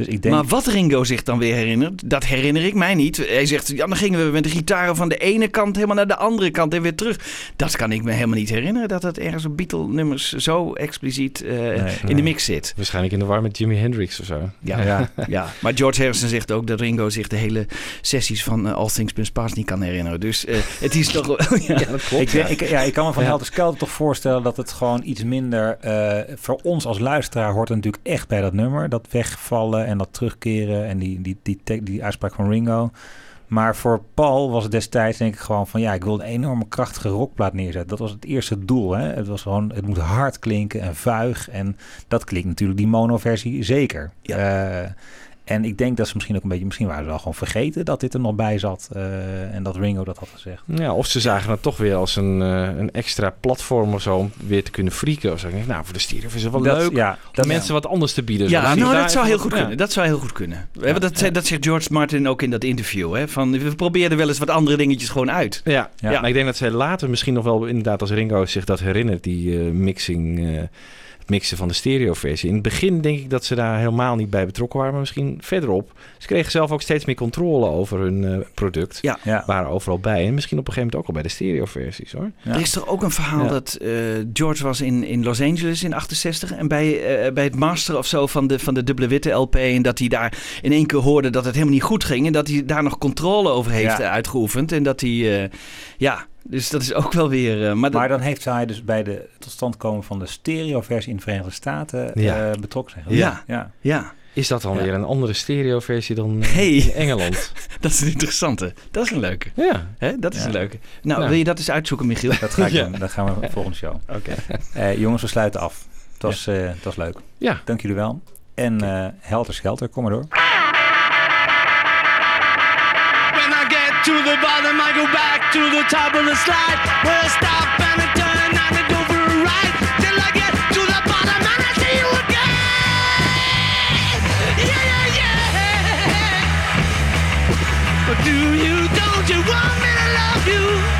Dus ik denk, Maar wat Ringo zich dan weer herinnert, dat herinner ik mij niet. Hij zegt, ja, dan gingen we met de gitaren van de ene kant helemaal naar de andere kant en weer terug. Dat kan ik me helemaal niet herinneren, dat het ergens op Beatle-nummers zo expliciet eh, in de mix zit. Waarschijnlijk in de war met Jimi Hendrix of zo. Ja, Ja. [laughs] ja. maar George Harrison zegt ook dat Ringo zich de hele sessies van eh, All Things Must Pass niet kan herinneren. Dus eh, het is toch... [laughs] ja. dat klopt. Ik, ja, ik kan me van Ja. Helter Skelter toch voorstellen dat het gewoon iets minder... eh, voor ons als luisteraar hoort het natuurlijk echt bij dat nummer. Dat wegvallen en dat terugkeren en die, die, die, te- die uitspraak van Ringo. Maar voor Paul was het destijds denk ik gewoon van... ja, ik wil een enorme krachtige rockplaat neerzetten. Dat was het eerste doel. Hè? Het, was gewoon, het moet hard klinken en vuig. En dat klinkt natuurlijk die mono-versie zeker. Eh, en ik denk dat ze misschien ook een beetje... misschien waren ze wel gewoon vergeten dat dit er nog bij zat. eh, en dat Ringo dat had gezegd. Ja, of ze zagen het toch weer als een, eh, een extra platform of zo om weer te kunnen frieken. Of zo. Ik denk, nou, voor de stereo is het wel Dat- leuk Ja, om dat, mensen wat anders te bieden. Ja, nou, dat zou heel goed Ja. kunnen. Dat zou heel goed kunnen. We hebben dat, zei- dat zegt George Martin ook in dat interview. Hè? Van, we probeerden wel eens wat andere dingetjes gewoon uit. Ja, Ja. ja. maar ik denk dat zij later misschien nog wel inderdaad als Ringo zich dat herinnert, die eh, mixing, eh, mixen van de stereoversie. In het begin denk ik dat ze daar helemaal niet bij betrokken waren, maar misschien verderop. Ze kregen zelf ook steeds meer controle over hun eh, product. Ja. ja. Waren overal bij en misschien op een gegeven moment ook al bij de stereoversies hoor. Ja. Er is toch ook een verhaal Ja. dat eh, George was in, in Los Angeles in 68 en bij, eh, bij het master of zo van de, van de dubbele witte LP en dat hij daar in één keer hoorde dat het helemaal niet goed ging en dat hij daar nog controle over heeft Ja. uitgeoefend en dat hij, eh, ja, dus dat is ook wel weer, eh, maar, dat- Maar dan heeft hij dus bij de totstandkomen van de stereoversie in de Verenigde Staten Ja. eh, betrokken zijn. Ja. ja. ja, Is dat dan Ja. weer een andere stereoversie dan eh, Hey. in Engeland? [laughs] dat is een interessante. Dat is een leuke. ja. Hè? Dat is Ja. een leuke. Nou, Ja. wil je dat eens uitzoeken, Michiel? Dat ga ik [laughs] Ja. doen. Dat gaan we volgende show. [laughs] Oké. Eh, jongens, we sluiten af. Het was, eh, het was leuk. Ja. Dank jullie wel. En eh helter skelter, kom maar door. When I get to the bottom, I go back to the top of the slide. I stop and I turn and I go for a ride. Till I get to the bottom and I see you again. Yeah, yeah, yeah. But do you, don't you want me to love you?